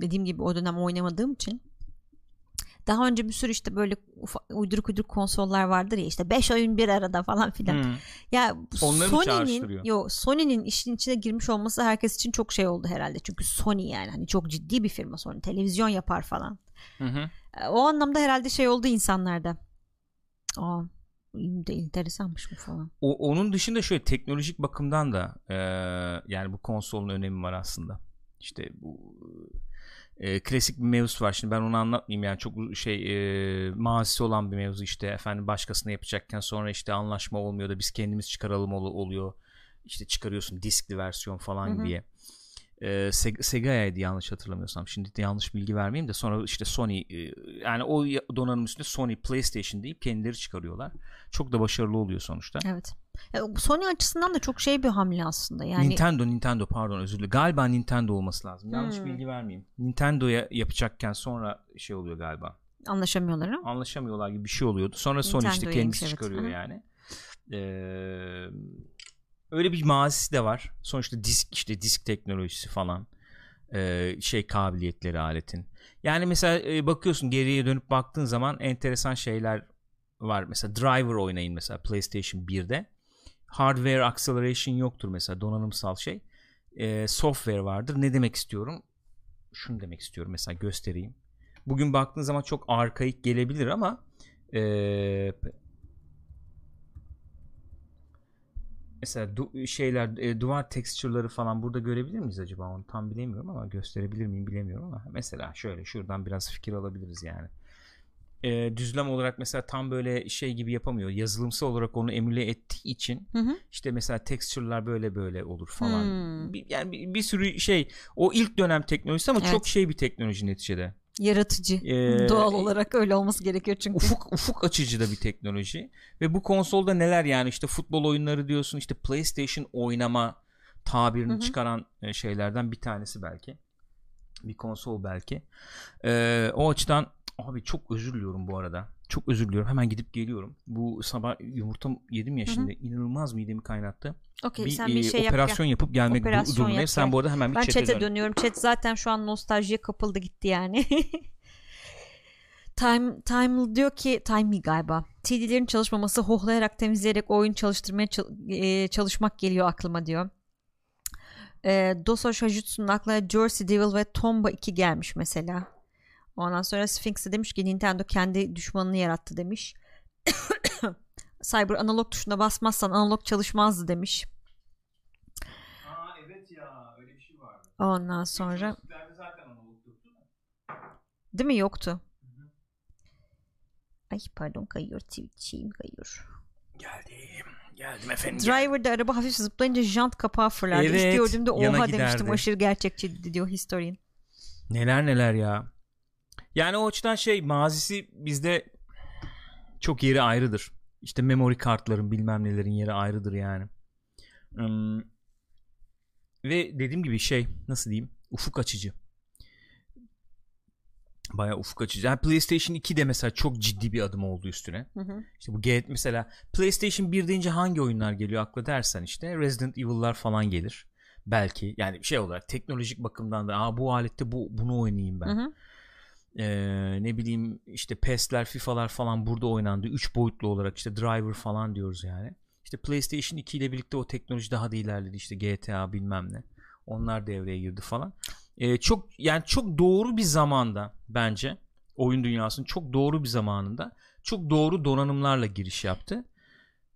dediğim gibi o dönem oynamadığım için daha önce bir sürü işte böyle ufa, uyduruk uyduruk konsollar vardır ya işte 5 oyun bir arada falan filan. Hı. Ya Sony'nin yo Sony'nin işin içine girmiş olması herkes için çok şey oldu herhalde. Çünkü Sony yani hani çok ciddi bir firma Sony. Televizyon yapar falan. Hı hı. E, O anlamda herhalde şey oldu insanlarda. Aa de enteresanmış bu falan. O, onun dışında şöyle teknolojik bakımdan da e, yani bu konsolun önemi var aslında. İşte bu e, klasik bir mevzu var. Şimdi ben onu anlatmayayım yani çok şey e, mazisi olan bir mevzu işte efendim başkasına yapacakken sonra işte anlaşma olmuyor da biz kendimiz çıkaralım ol- oluyor. İşte çıkarıyorsun diskli versiyon falan Hı hı. diye. E, Seg- Sega'ydı yanlış hatırlamıyorsam. Şimdi de yanlış bilgi vermeyeyim de sonra işte Sony e, yani o donanım üstünde Sony PlayStation deyip kendileri çıkarıyorlar. Çok da başarılı oluyor sonuçta. Evet. Ya, Sony açısından da çok şey bir hamle aslında. Yani Nintendo Nintendo pardon özür dilerim. Galiba Nintendo olması lazım. Yanlış Hmm. bilgi vermeyeyim. Nintendo'ya yapacakken sonra şey oluyor galiba. anlaşamıyorlar ama. Anlaşamıyorlar gibi bir şey oluyordu. Sonra Sony işte kendisi evet. çıkarıyor Hı. yani. Ee, öyle bir mazisi de var. Sonuçta disk işte disk teknolojisi falan. Ee, şey kabiliyetleri aletin. Yani mesela e, bakıyorsun geriye dönüp baktığın zaman enteresan şeyler var. Mesela Driver oynayın mesela PlayStation 1'de. Hardware acceleration yoktur mesela donanımsal şey. Ee, software vardır. Ne demek istiyorum? Şunu demek istiyorum mesela göstereyim. Bugün baktığın zaman çok arkaik gelebilir ama Ee, mesela du- şeyler e, duvar texture'ları falan burada görebilir miyiz acaba onu tam bilemiyorum ama gösterebilir miyim bilemiyorum ama mesela şöyle şuradan biraz fikir alabiliriz yani e, düzlem olarak mesela tam böyle şey gibi yapamıyor yazılımsal olarak onu emüle ettiği için Hı hı. işte mesela texture'lar böyle böyle olur falan Hmm. bir, yani bir, bir sürü şey o ilk dönem teknolojisi ama Evet. çok şey bir teknoloji neticede Yaratıcı. Ee, Doğal olarak öyle olması gerekiyor çünkü. ufuk ufuk açıcı da bir teknoloji ve bu konsolda neler yani işte futbol oyunları diyorsun işte PlayStation oynama tabirini Hı hı. çıkaran e, şeylerden bir tanesi belki bir konsol belki Ee, o açıdan abi çok özür diliyorum bu arada çok özür diliyorum hemen gidip geliyorum bu sabah yumurtam yedim ya Hı hı. şimdi inanılmaz midemi kaynattı Okey bir, sen e, bir şey yap. operasyon yapıp gelmek Operasyon durumundayım yap, sen bu arada hemen bir Ben chat'e chat'e dön. dönüyorum. Chat zaten şu an nostaljiye kapıldı gitti yani. Time Time diyor ki Time galiba. TD'lerin çalışmaması hohlayarak temizleyerek oyun çalıştırmaya çal- e, çalışmak geliyor aklıma diyor. E, Doso Shajutsu'nun aklına Jersey Devil ve Tomba 2 gelmiş mesela. Ondan sonra Sphinx de demiş ki Nintendo kendi düşmanını yarattı demiş. Cyber analog tuşuna basmazsan analog çalışmazdı demiş. Aa evet ya öyle bir şey vardı. Ondan sonra zaten analog yoktu da. Değil mi? Yoktu. Ay pardon kayıyor. Twitch'im kayıyor. Geldim. Geldim efendim. Driver'da araba hafif zıplayınca jant kapağı fırlardı. Evet, İlk gördüğümde yana oha giderdi. demiştim. Aşırı gerçekçiydi diyor historian. Neler neler ya. Yani o açıdan şey mazisi bizde çok yeri ayrıdır. İşte memory kartların bilmem nelerin yeri ayrıdır yani. Hmm. Ve dediğim gibi şey nasıl diyeyim ufuk açıcı. Baya ufuk açıcı. Yani PlayStation 2 de mesela çok ciddi bir adım oldu üstüne. Hı hı. İşte bu G mesela PlayStation 1 deyince hangi oyunlar geliyor akla dersen işte Resident Evil'lar falan gelir. Belki yani şey olarak teknolojik bakımdan da Aa, bu alette bu bunu oynayayım ben. Hı hı. Ee, ne bileyim işte PES'ler FIFA'lar falan burada oynandı. 3 boyutlu olarak işte driver falan diyoruz yani. İşte PlayStation 2 ile birlikte o teknoloji daha da ilerledi. İşte GTA bilmem ne. Onlar devreye girdi falan. Ee, çok yani çok doğru bir zamanda bence oyun dünyasının çok doğru bir zamanında çok doğru donanımlarla giriş yaptı.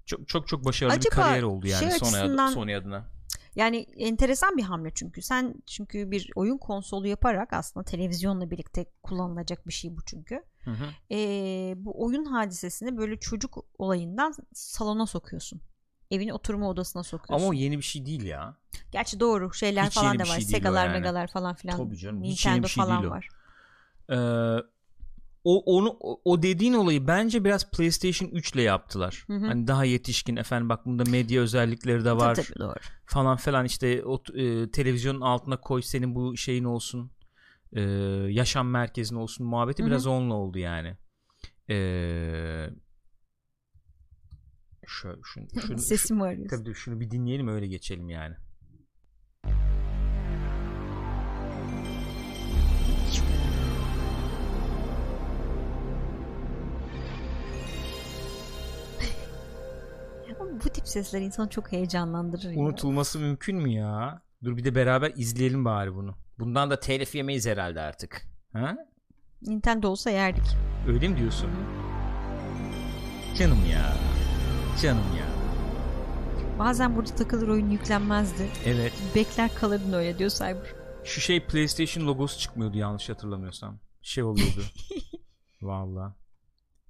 Çok çok çok başarılı Acaba bir kariyer oldu yani şey Sony, açısından- Sony adına. Yani enteresan bir hamle çünkü. Sen çünkü bir oyun konsolu yaparak aslında televizyonla birlikte kullanılacak bir şey bu çünkü. Hı hı. Ee, bu oyun hadisesini böyle çocuk olayından salona sokuyorsun. Evin oturma odasına sokuyorsun. Ama o yeni bir şey değil ya. Gerçi doğru şeyler Hiç falan yeni da var. şey Segalar, yani. megalar falan filan. Tabii canım, hiç yeni Nintendo bir şey falan değil o. var. Ee, o onu o- dediğin olayı bence biraz PlayStation 3 ile yaptılar. Hı hı. Hani daha yetişkin efendim bak bunda medya özellikleri de var Tabii, tabii, doğru. falan falan işte o e, televizyonun altına koy senin bu şeyin olsun. e, yaşam merkezin olsun muhabbeti Hı hı. biraz onunla oldu yani. Ee, şöyle şunu, şunu, şu, Sesimi arıyorsun. tabii dur, şunu bir dinleyelim öyle geçelim yani. bu tip sesler insanı çok heyecanlandırır. ya. Unutulması mümkün mü ya? Dur bir de beraber izleyelim bari bunu. Bundan da telif yemeyiz herhalde artık. Ha? Nintendo olsa yerdik. Öyle mi diyorsun? Canım ya. Canım ya. Bazen burada takılır oyun yüklenmezdi. Evet. Bekler kalırdın öyle diyor Cyber. Şu şey PlayStation logosu çıkmıyordu yanlış hatırlamıyorsam. Şey oluyordu. Valla.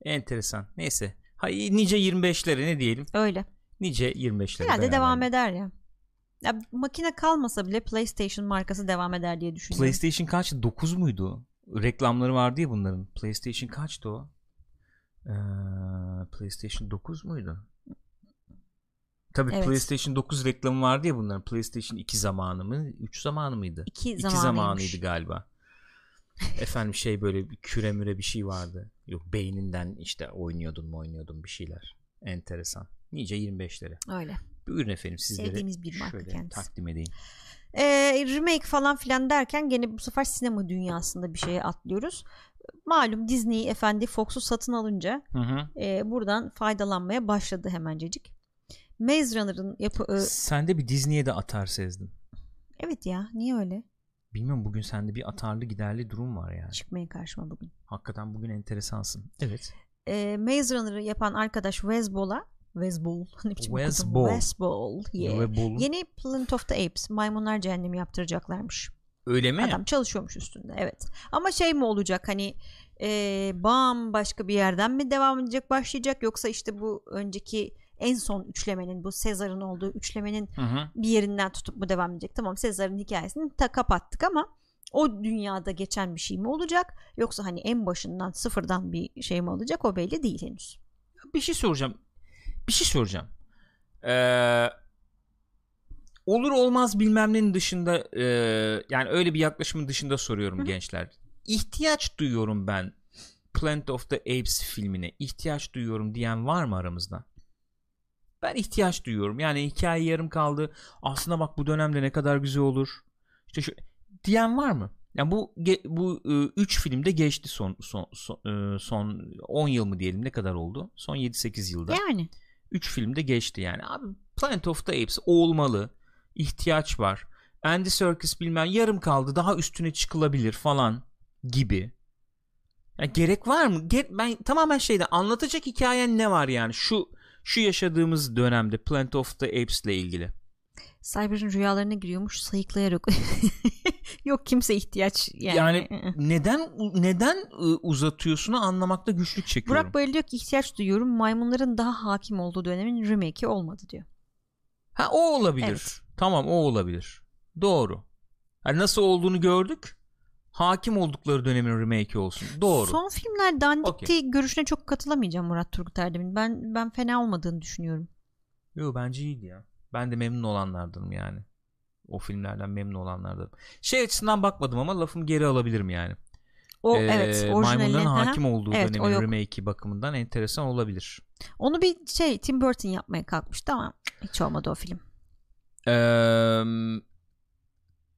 Enteresan. Neyse. Hay nice 25'lere ne diyelim? Öyle. Nice 25'lere. Herhalde beraber. devam eder ya. ya. Makine kalmasa bile PlayStation markası devam eder diye düşünüyorum. PlayStation kaçtı? 9 muydu? Reklamları vardı ya bunların. PlayStation kaçtı o? Ee, PlayStation 9 muydu? Tabii Evet. PlayStation 9 reklamı vardı ya bunların. PlayStation 2 zamanı mı? 3 zamanı mıydı? İki 2 zamanıymış. zamanıydı galiba. Efendim şey böyle bir küre müre bir şey vardı. Yok beyninden işte oynuyordun mu oynuyordun bir şeyler. Enteresan. Nice 25'lere. Öyle. Buyurun efendim sizlere Sevdiğimiz bir marka şöyle kendisi. takdim edeyim. Ee, remake falan filan derken gene bu sefer sinema dünyasında bir şeye atlıyoruz. Malum Disney efendi Fox'u satın alınca Hı hı. e, buradan faydalanmaya başladı hemencecik. Maze Runner'ın yapı... e, Sen de bir Disney'e de atar sezdim. evet ya niye öyle? Bilmiyorum bugün sende bir atarlı giderli durum var yani. Çıkmayın karşıma bugün. Hakikaten bugün enteresansın. Evet. E, Maze Runner'ı yapan arkadaş Wes Ball'a Wes Ball. Ne biçim Wes okudum? Ball. Wes Ball. Yeah. Ve bul- Yeni Planet of the Apes maymunlar cehennemi yaptıracaklarmış. Öyle mi? Adam çalışıyormuş üstünde evet. Ama şey mi olacak hani e, bambaşka bir yerden mi devam edecek başlayacak yoksa işte bu önceki en son üçlemenin bu Sezar'ın olduğu üçlemenin Hı hı. bir yerinden tutup mu devam edecek? Tamam Sezar'ın hikayesini ta kapattık ama o dünyada geçen bir şey mi olacak yoksa hani en başından sıfırdan bir şey mi olacak o belli değil henüz. Bir şey soracağım. Bir şey soracağım. Ee, olur olmaz bilmem nenin dışında e, yani öyle bir yaklaşımın dışında soruyorum Hı hı. gençler. İhtiyaç duyuyorum ben Planet of the Apes filmine ihtiyaç duyuyorum diyen var mı aramızda? Ben ihtiyaç duyuyorum. Yani hikaye yarım kaldı. Aslında bak bu dönemde ne kadar güzel olur. İşte şu diyen var mı? Yani bu bu 3 filmde geçti son son son, e, son 10 yıl mı diyelim ne kadar oldu? Son 7-8 yılda. Yani 3 filmde geçti yani. Abi Planet of the Apes olmalı. ihtiyaç var. Andy Serkis bilmem yarım kaldı. Daha üstüne çıkılabilir falan gibi. Ya gerek var mı? Ben tamamen şeyde anlatacak hikayen ne var yani? Şu şu yaşadığımız dönemde Planet of the Apes ile ilgili. Cyber'ın rüyalarına giriyormuş sayıklayarak. Yok kimse ihtiyaç yani. Yani neden neden ı, uzatıyorsunu anlamakta güçlük çekiyorum. Burak Bayıl diyor ki ihtiyaç duyuyorum maymunların daha hakim olduğu dönemin remake'i olmadı diyor. Ha o olabilir. Evet. Tamam o olabilir. Doğru. Yani nasıl olduğunu gördük. Hakim oldukları dönemin remake'i olsun. Doğru. Son filmler dandikti Okey. görüşüne çok katılamayacağım Murat Turgut Erdem'in. Ben ben fena olmadığını düşünüyorum. Yo bence iyiydi ya. Ben de memnun olanlardanım yani. O filmlerden memnun olanlardanım. Şey açısından bakmadım ama lafımı geri alabilirim yani. O Ee, evet. Maymunların hakim olduğu Evet, dönemin remake'i bakımından enteresan olabilir. Onu bir şey Tim Burton yapmaya kalkmıştı ama hiç olmadı o film. Ee,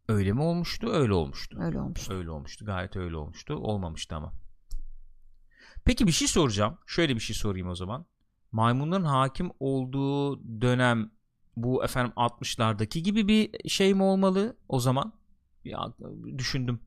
öyle mi olmuştu? Öyle olmuştu. Öyle olmuş. Öyle olmuştu. Gayet öyle olmuştu. Olmamıştı ama. Peki bir şey soracağım. Şöyle bir şey sorayım o zaman. Maymunların hakim olduğu dönem bu efendim 60'lardaki gibi bir şey mi olmalı o zaman? Bir düşündüm.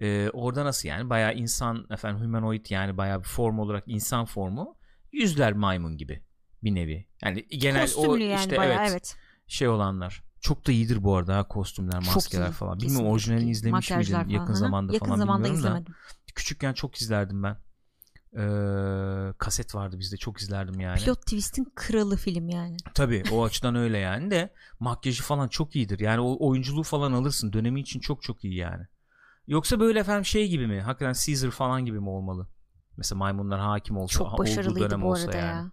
Ee, orada nasıl yani? Bayağı insan efendim humanoid yani bayağı bir form olarak insan formu. Yüzler maymun gibi bir nevi. Yani genel Kostümlü o yani işte bayağı evet, evet. şey olanlar. Çok da iyidir bu arada ha kostümler, Çok maskeler iyi. falan. Bilmiyorum çok orijinalini izlemiş Makyajlar miydin yakın falan. Hı. zamanda Yakın falan zamanda bilmiyorum da. izlemedim. Küçükken çok izlerdim ben. Ee, kaset vardı bizde çok izlerdim yani. Pilot Twist'in kralı film yani. Tabii o açıdan öyle yani de makyajı falan çok iyidir. Yani o oyunculuğu falan alırsın. Dönemi için çok çok iyi yani. Yoksa böyle efendim şey gibi mi? Hakikaten Caesar falan gibi mi olmalı? Mesela maymunlar hakim olsa Çok başarılıydı dönem bu olsa arada yani. ya.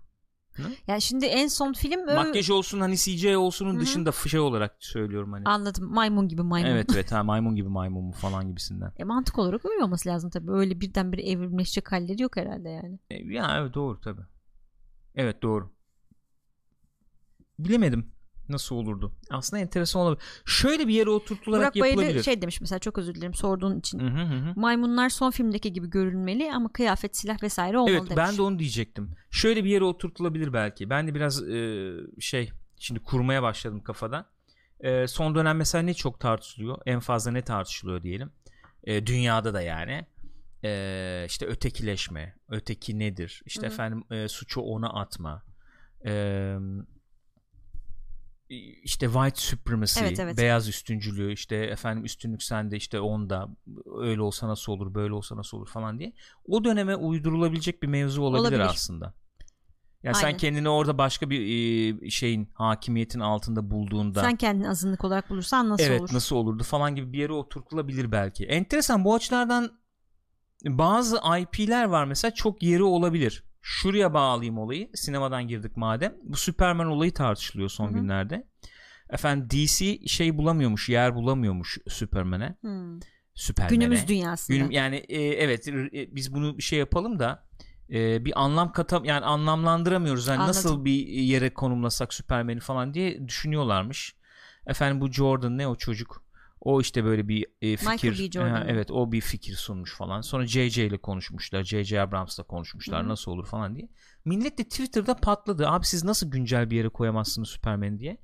Hı? Yani şimdi en son film Makyaj olsun hani CGI olsunun Hı hı. dışında şey olarak söylüyorum hani. anladım maymun gibi maymun. Evet evet ha, maymun gibi maymun mu falan gibisinden. E, mantık olarak öyle olması lazım tabii. Öyle birdenbire evrimleşecek halleri yok herhalde yani. E, ya evet doğru tabi. Evet doğru. Bilemedim nasıl olurdu. Aslında enteresan olabilir. Şöyle bir yere oturtularak Burak yapılabilir. şey demiş mesela çok özür dilerim sorduğun için. Hı hı hı. Maymunlar son filmdeki gibi görünmeli ama kıyafet, silah vesaire olmalı Evet demiş. ben de onu diyecektim. Şöyle bir yere oturtulabilir belki. Ben de biraz e, şey şimdi kurmaya başladım kafada. E, son dönem mesela ne çok tartışılıyor? En fazla ne tartışılıyor diyelim. E, dünyada da yani. E, işte ötekileşme. Öteki nedir? İşte Hı hı. efendim e, suçu ona atma. E, işte white supremacy, Evet, evet. beyaz üstüncülüğü, işte efendim üstünlük sende işte onda öyle olsa nasıl olur, böyle olsa nasıl olur falan diye. O döneme uydurulabilecek bir mevzu olabilir, Olabilir. aslında. Ya sen kendini orada başka bir e, şeyin hakimiyetin altında bulduğunda Sen kendini azınlık olarak bulursan nasıl evet olur? nasıl olurdu falan gibi bir yere oturtulabilir belki. Enteresan bu açılardan bazı IP'ler var mesela çok yeri olabilir. Şuraya bağlayayım olayı. Sinemadan girdik madem. Bu Superman olayı tartışılıyor son Hı hı. günlerde. Efendim DC şey bulamıyormuş, yer bulamıyormuş Superman'e. Superman'e. Günümüz dünyasında. Günüm yani e, evet e, biz bunu bir şey yapalım da e, bir anlam katam yani anlamlandıramıyoruz. Yani Anladım. nasıl bir yere konumlasak Superman'i falan diye düşünüyorlarmış. Efendim bu Jordan ne o çocuk? O işte böyle bir e, fikir. Mı? evet o bir fikir sunmuş falan. Sonra JJ ile konuşmuşlar. JJ Abrams ile konuşmuşlar. Hı hı. Nasıl olur falan diye. Millet de Twitter'da patladı. Abi siz nasıl güncel bir yere koyamazsınız Superman'i diye.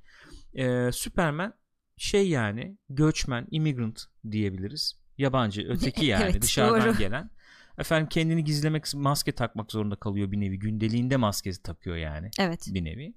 E, Superman şey yani göçmen, immigrant diyebiliriz. Yabancı, öteki yani Evet, dışarıdan doğru. gelen. efendim kendini gizlemek maske takmak zorunda kalıyor bir nevi gündeliğinde maskesi takıyor yani Evet. bir nevi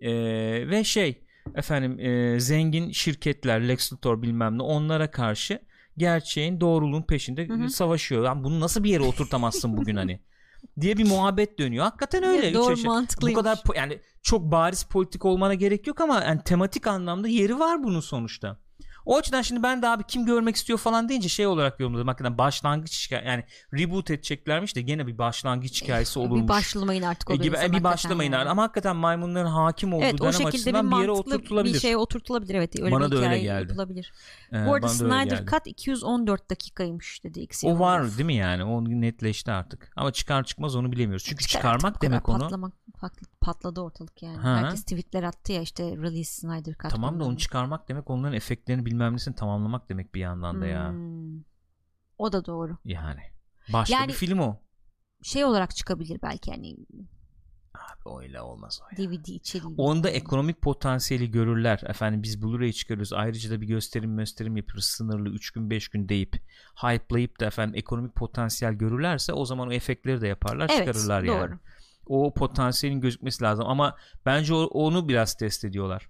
Ee, ve şey efendim e, zengin şirketler Lex Luthor bilmem ne onlara karşı gerçeğin doğruluğun peşinde Hı hı. savaşıyor. Lan bunu nasıl bir yere oturtamazsın bugün hani diye bir muhabbet dönüyor. Hakikaten öyle. Üç Doğru aşağı- bu kadar yani çok bariz politik olmana gerek yok ama yani tematik anlamda yeri var bunun sonuçta. O açıdan şimdi ben de abi kim görmek istiyor falan deyince şey olarak yorumladım. Hakikaten başlangıç yani reboot edeceklermiş de gene bir başlangıç hikayesi olurmuş. Bir başlamayın artık o E gibi, e, bir başlamayın yani. ama hakikaten maymunların hakim olduğu Evet dönem şekilde bir açısından bir, yere oturtulabilir. bir şeye oturtulabilir evet. Öyle Bana bir da öyle geldi. yapılabilir. Ee, Bu arada Snyder. Cut 214 dakikaymış dedi ikisi. O var değil mi yani? O netleşti artık. Ama çıkar çıkmaz onu bilemiyoruz. Çünkü çıkarmak demek onu. Patlamak, patl- patladı ortalık yani. Ha. Herkes tweetler attı ya işte release Snyder Cut. Tamam da onu çıkarmak demek onların efektlerini bilmem nesini tamamlamak demek bir yandan da ya. Hmm. O da doğru. Yani. Başka Yani- bir film o. Şey olarak çıkabilir belki hani Abi öyle olmaz o ya. DVD içeriği. Onda ekonomik potansiyeli görürler. Efendim biz Blu-ray çıkarıyoruz. Ayrıca da bir gösterim gösterim yapıyoruz. Sınırlı 3 gün 5 gün deyip hype'layıp da efendim ekonomik potansiyel görürlerse o zaman o efektleri de yaparlar evet, çıkarırlar doğru. yani. O potansiyelin gözükmesi lazım ama bence onu biraz test ediyorlar.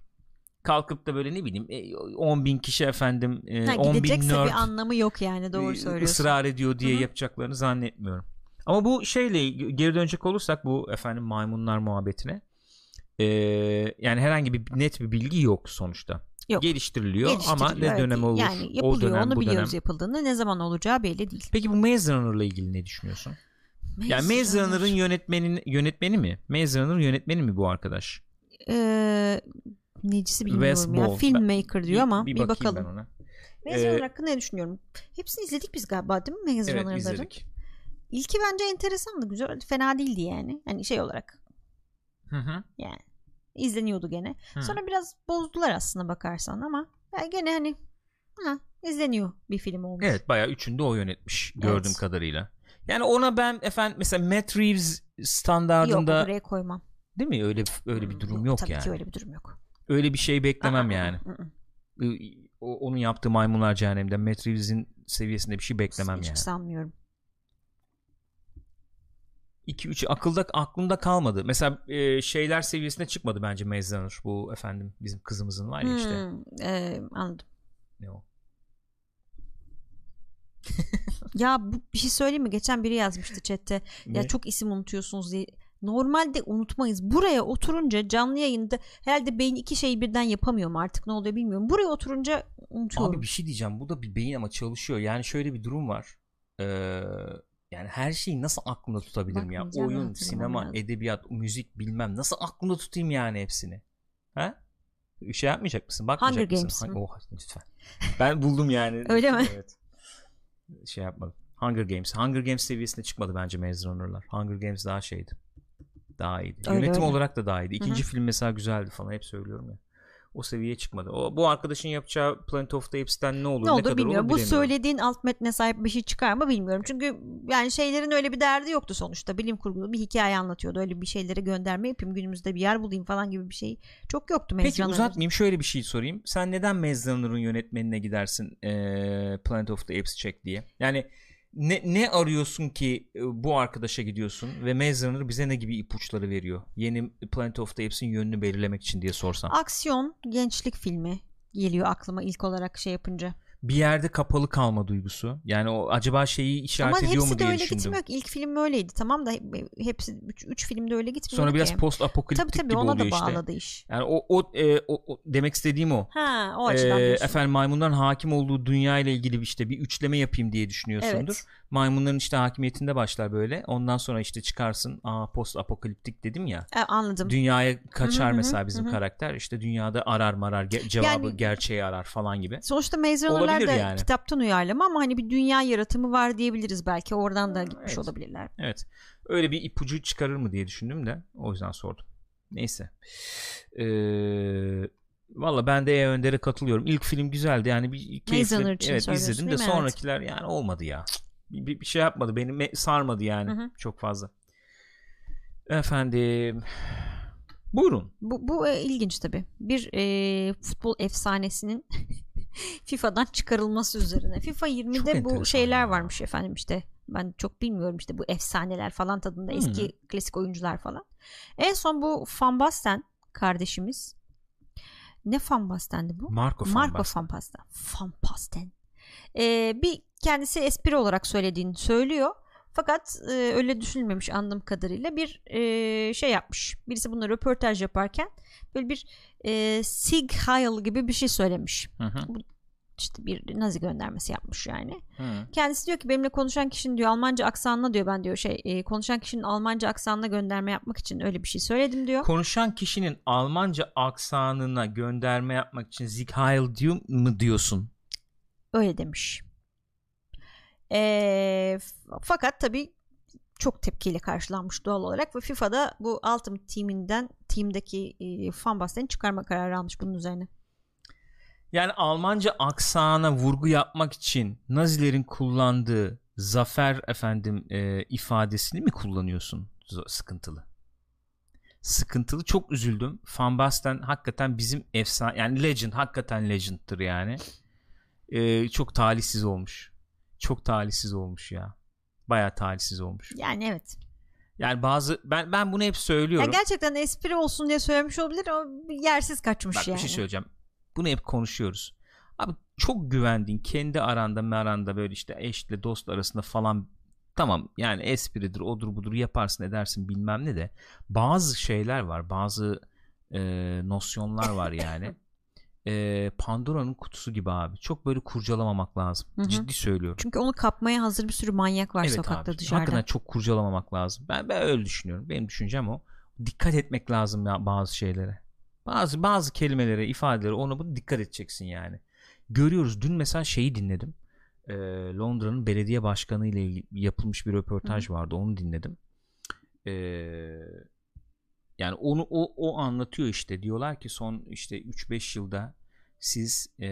Kalkıp da böyle ne bileyim e, 10 bin kişi efendim e, Ha, 10 bin nerd bir anlamı yok yani doğru e, söylüyorsun. ısrar ediyor diye Hı hı. yapacaklarını zannetmiyorum. Ama bu şeyle geri dönecek olursak bu efendim maymunlar muhabbetine e, yani herhangi bir net bir bilgi yok sonuçta. Yok. Geliştiriliyor, ama Geliştiriliyor, ne evet. dönem olur Yani o yapılıyor dönem onu bu biliyoruz dönem. yapıldığını ne zaman olacağı belli değil. Peki bu Maze Runner'la ilgili ne düşünüyorsun? Yani Maze Maze Runner. Runner'ın yönetmeni yönetmeni mi? Maze Runner'ın yönetmeni mi bu arkadaş? Ee, necisi bilmiyorum Wes ya. Ball. Filmmaker diyor ama bir, bakayım bakalım. ben ona. Maze Ee, Runner hakkında ne düşünüyorum? Hepsini izledik biz galiba değil mi Maze Evet Runner'ları? izledik. İlki bence enteresandı. Güzel, fena değildi yani. Hani şey olarak Hı hı. yani izleniyordu gene. Hı. Sonra biraz bozdular aslında bakarsan ama ya gene hani ha, izleniyor bir film olmuş. Evet bayağı üçünde o yönetmiş gördüğüm Evet. kadarıyla. Yani ona ben efendim mesela Matt Reeves Yok standardında buraya koymam. değil mi? Öyle öyle bir durum yok Tabii yani. ki öyle bir durum yok. Öyle bir şey beklemem yani. ı, ı. O- onun yaptığı Maymunlar Cehennem'de Matt Reeves'in seviyesinde bir şey beklemem Hiç yani. sanmıyorum. 2 3 akılda aklımda kalmadı. Mesela e, şeyler seviyesine çıkmadı bence Maze. Bu efendim bizim kızımızın var ya işte. Hmm, e, anladım. Ne o? Ya bu bir şey söyleyeyim mi? Geçen biri yazmıştı chatte. Ya Ne? çok isim unutuyorsunuz diye. Normalde unutmayız. Buraya oturunca canlı yayında herhalde beyin iki şeyi birden yapamıyor mu artık ne oluyor bilmiyorum. Buraya oturunca unutuyorum. Abi bir şey diyeceğim. Bu da bir beyin ama çalışıyor. Yani şöyle bir durum var. Ee, yani her şeyi nasıl aklımda tutabilirim ya? Oyun, sinema, lazım. edebiyat, müzik bilmem. Nasıl aklımda tutayım yani hepsini? Ha? Şey yapmayacak mısın? Bakmayacak Hunger mısın? Games? Oh, lütfen. Ben buldum yani. Öyle mi? Evet. Şey yapmadım. Hunger Games. Hunger Games seviyesine çıkmadı bence Maze Runner'lar. Hunger Games daha şeydi. Daha iyiydi. Öyle, Yönetim öyle. olarak da daha iyiydi. İkinci Hı hı. film mesela güzeldi falan. Hep söylüyorum ya. O seviyeye çıkmadı. O, bu arkadaşın yapacağı Planet of the Apes'ten ne olur ne ne, olur kadar bilmiyorum. olur Bu söylediğin alt metne sahip bir şey çıkar mı bilmiyorum. Çünkü yani şeylerin öyle bir derdi yoktu sonuçta. Bilim kurgulu bir hikaye anlatıyordu. Öyle bir şeyleri gönderme yapayım günümüzde bir yer bulayım falan gibi bir şey çok yoktu Peki Mezcanların. uzatmayayım şöyle bir şey sorayım. Sen neden Maze yönetmenine gidersin eee, Planet of the Apes çek diye? Yani ne, ne arıyorsun ki e, bu arkadaşa gidiyorsun ve Maze Runner bize ne gibi ipuçları veriyor? Yeni Planet of the Apes'in yönünü belirlemek için diye sorsam. Aksiyon gençlik filmi geliyor aklıma ilk olarak şey yapınca. Bir yerde kapalı kalma duygusu. Yani o acaba şeyi işaret Ama ediyor hepsi mu de diye öyle düşündüm. gitmiyor ki. İlk film öyleydi tamam da hep- hepsi 3 filmde öyle gitmiyor Sonra biraz ki. post Tabii apokaliptik tabii gibi ona oluyor da işte. bağladı iş. Yani o, o, e, o, o- demek istediğim o. Ha o açıdan Ee, efendim maymunların hakim olduğu dünya ile ilgili işte bir üçleme yapayım diye düşünüyorsundur. Evet. Maymunların işte hakimiyetinde başlar böyle. Ondan sonra işte çıkarsın. Aa post apokaliptik dedim ya. E, anladım. Dünyaya kaçar Hı hı hı, mesela bizim hı karakter. İşte dünyada arar marar ge- cevabı Yani- gerçeği arar falan gibi. Sonuçta Maze Runner'lar Olabilir da yani. kitaptan uyarlama ama hani bir dünya yaratımı var diyebiliriz belki. Oradan da gitmiş evet. olabilirler. Evet. Öyle bir ipucu çıkarır mı diye düşündüm de o yüzden sordum. Neyse. Ee, Valla ben de E Önder'e katılıyorum. İlk film güzeldi yani bir Runner için evet, söylüyorsun izledim de değil mi? Evet. sonrakiler yani olmadı ya. Bir, bir şey yapmadı beni sarmadı yani Hı hı. çok fazla. Efendim buyurun. Bu, bu e, ilginç tabii. Bir e, futbol efsanesinin FIFA'dan çıkarılması üzerine. FIFA 20'de bu şeyler ya. varmış efendim işte. Ben çok bilmiyorum işte bu efsaneler falan tadında Hmm. eski klasik oyuncular falan. En son bu Van Basten kardeşimiz ne Van Basten'di bu? Marco Van Marco Basten. Van Basten. Van Basten. Ee, bir kendisi espri olarak söylediğini söylüyor. Fakat e, öyle düşünülmemiş anladığım kadarıyla bir e, şey yapmış. Birisi bununla röportaj yaparken böyle bir e, Sig Heil gibi bir şey söylemiş. Hı hı. İşte bir nazi göndermesi yapmış yani. Hı. Kendisi diyor ki benimle konuşan kişinin diyor Almanca aksanına diyor ben diyor şey e, konuşan kişinin Almanca aksanına gönderme yapmak için öyle bir şey söyledim diyor. Konuşan kişinin Almanca aksanına gönderme yapmak için Sieg Heil diyor mu diyorsun? Öyle demiş. E, fakat tabii çok tepkiyle karşılanmış doğal olarak ve FIFA'da bu Ultimate Team'inden team'deki e, Van Basten'i çıkarma kararı almış bunun üzerine. Yani Almanca aksana vurgu yapmak için Nazilerin kullandığı zafer efendim e, ifadesini mi kullanıyorsun? Sıkıntılı. Sıkıntılı çok üzüldüm. Van Basten hakikaten bizim efsane yani legend hakikaten legend'tır yani. E, çok talihsiz olmuş. Çok talihsiz olmuş ya. Bayağı talihsiz olmuş. Yani evet. Yani bazı ben ben bunu hep Ya söylüyorum. gerçekten espri olsun diye söylemiş olabilir ama yersiz kaçmış Bak yani. bir şey söyleyeceğim. Bunu hep konuşuyoruz. Abi çok güvendiğin kendi aranda meranda böyle işte eşle dost arasında falan tamam yani espridir odur budur yaparsın edersin bilmem ne de bazı şeyler var bazı e, nosyonlar var yani E, Pandora'nın kutusu gibi abi. Çok böyle kurcalamamak lazım. Hı hı. ciddi söylüyorum. Çünkü onu kapmaya hazır bir sürü manyak var evet sokakta abi. dışarıda. hakikaten çok kurcalamamak lazım. Ben, ben öyle düşünüyorum. Benim düşüncem o. Dikkat etmek lazım ya bazı şeylere. Bazı bazı kelimelere ifadelere ona bunu dikkat edeceksin yani. Görüyoruz. Dün mesela şeyi dinledim. Ee, Londra'nın belediye başkanı ile yapılmış bir röportaj vardı. Onu dinledim. Ee, yani onu o, o anlatıyor işte diyorlar ki son işte 3-5 yılda siz ee,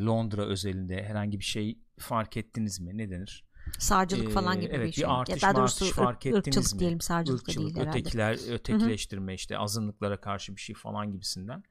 Londra özelinde herhangi bir şey fark ettiniz mi ne denir Sağcılık falan Ee, gibi evet, bir bir şey. artış, ya daha doğrusu martış ırk- fark ettiniz ırkçılık mi? diyelim sağcılık da ırkçılık, değil herhalde. ötekiler, ötekileştirme işte azınlıklara karşı bir şey falan gibisinden.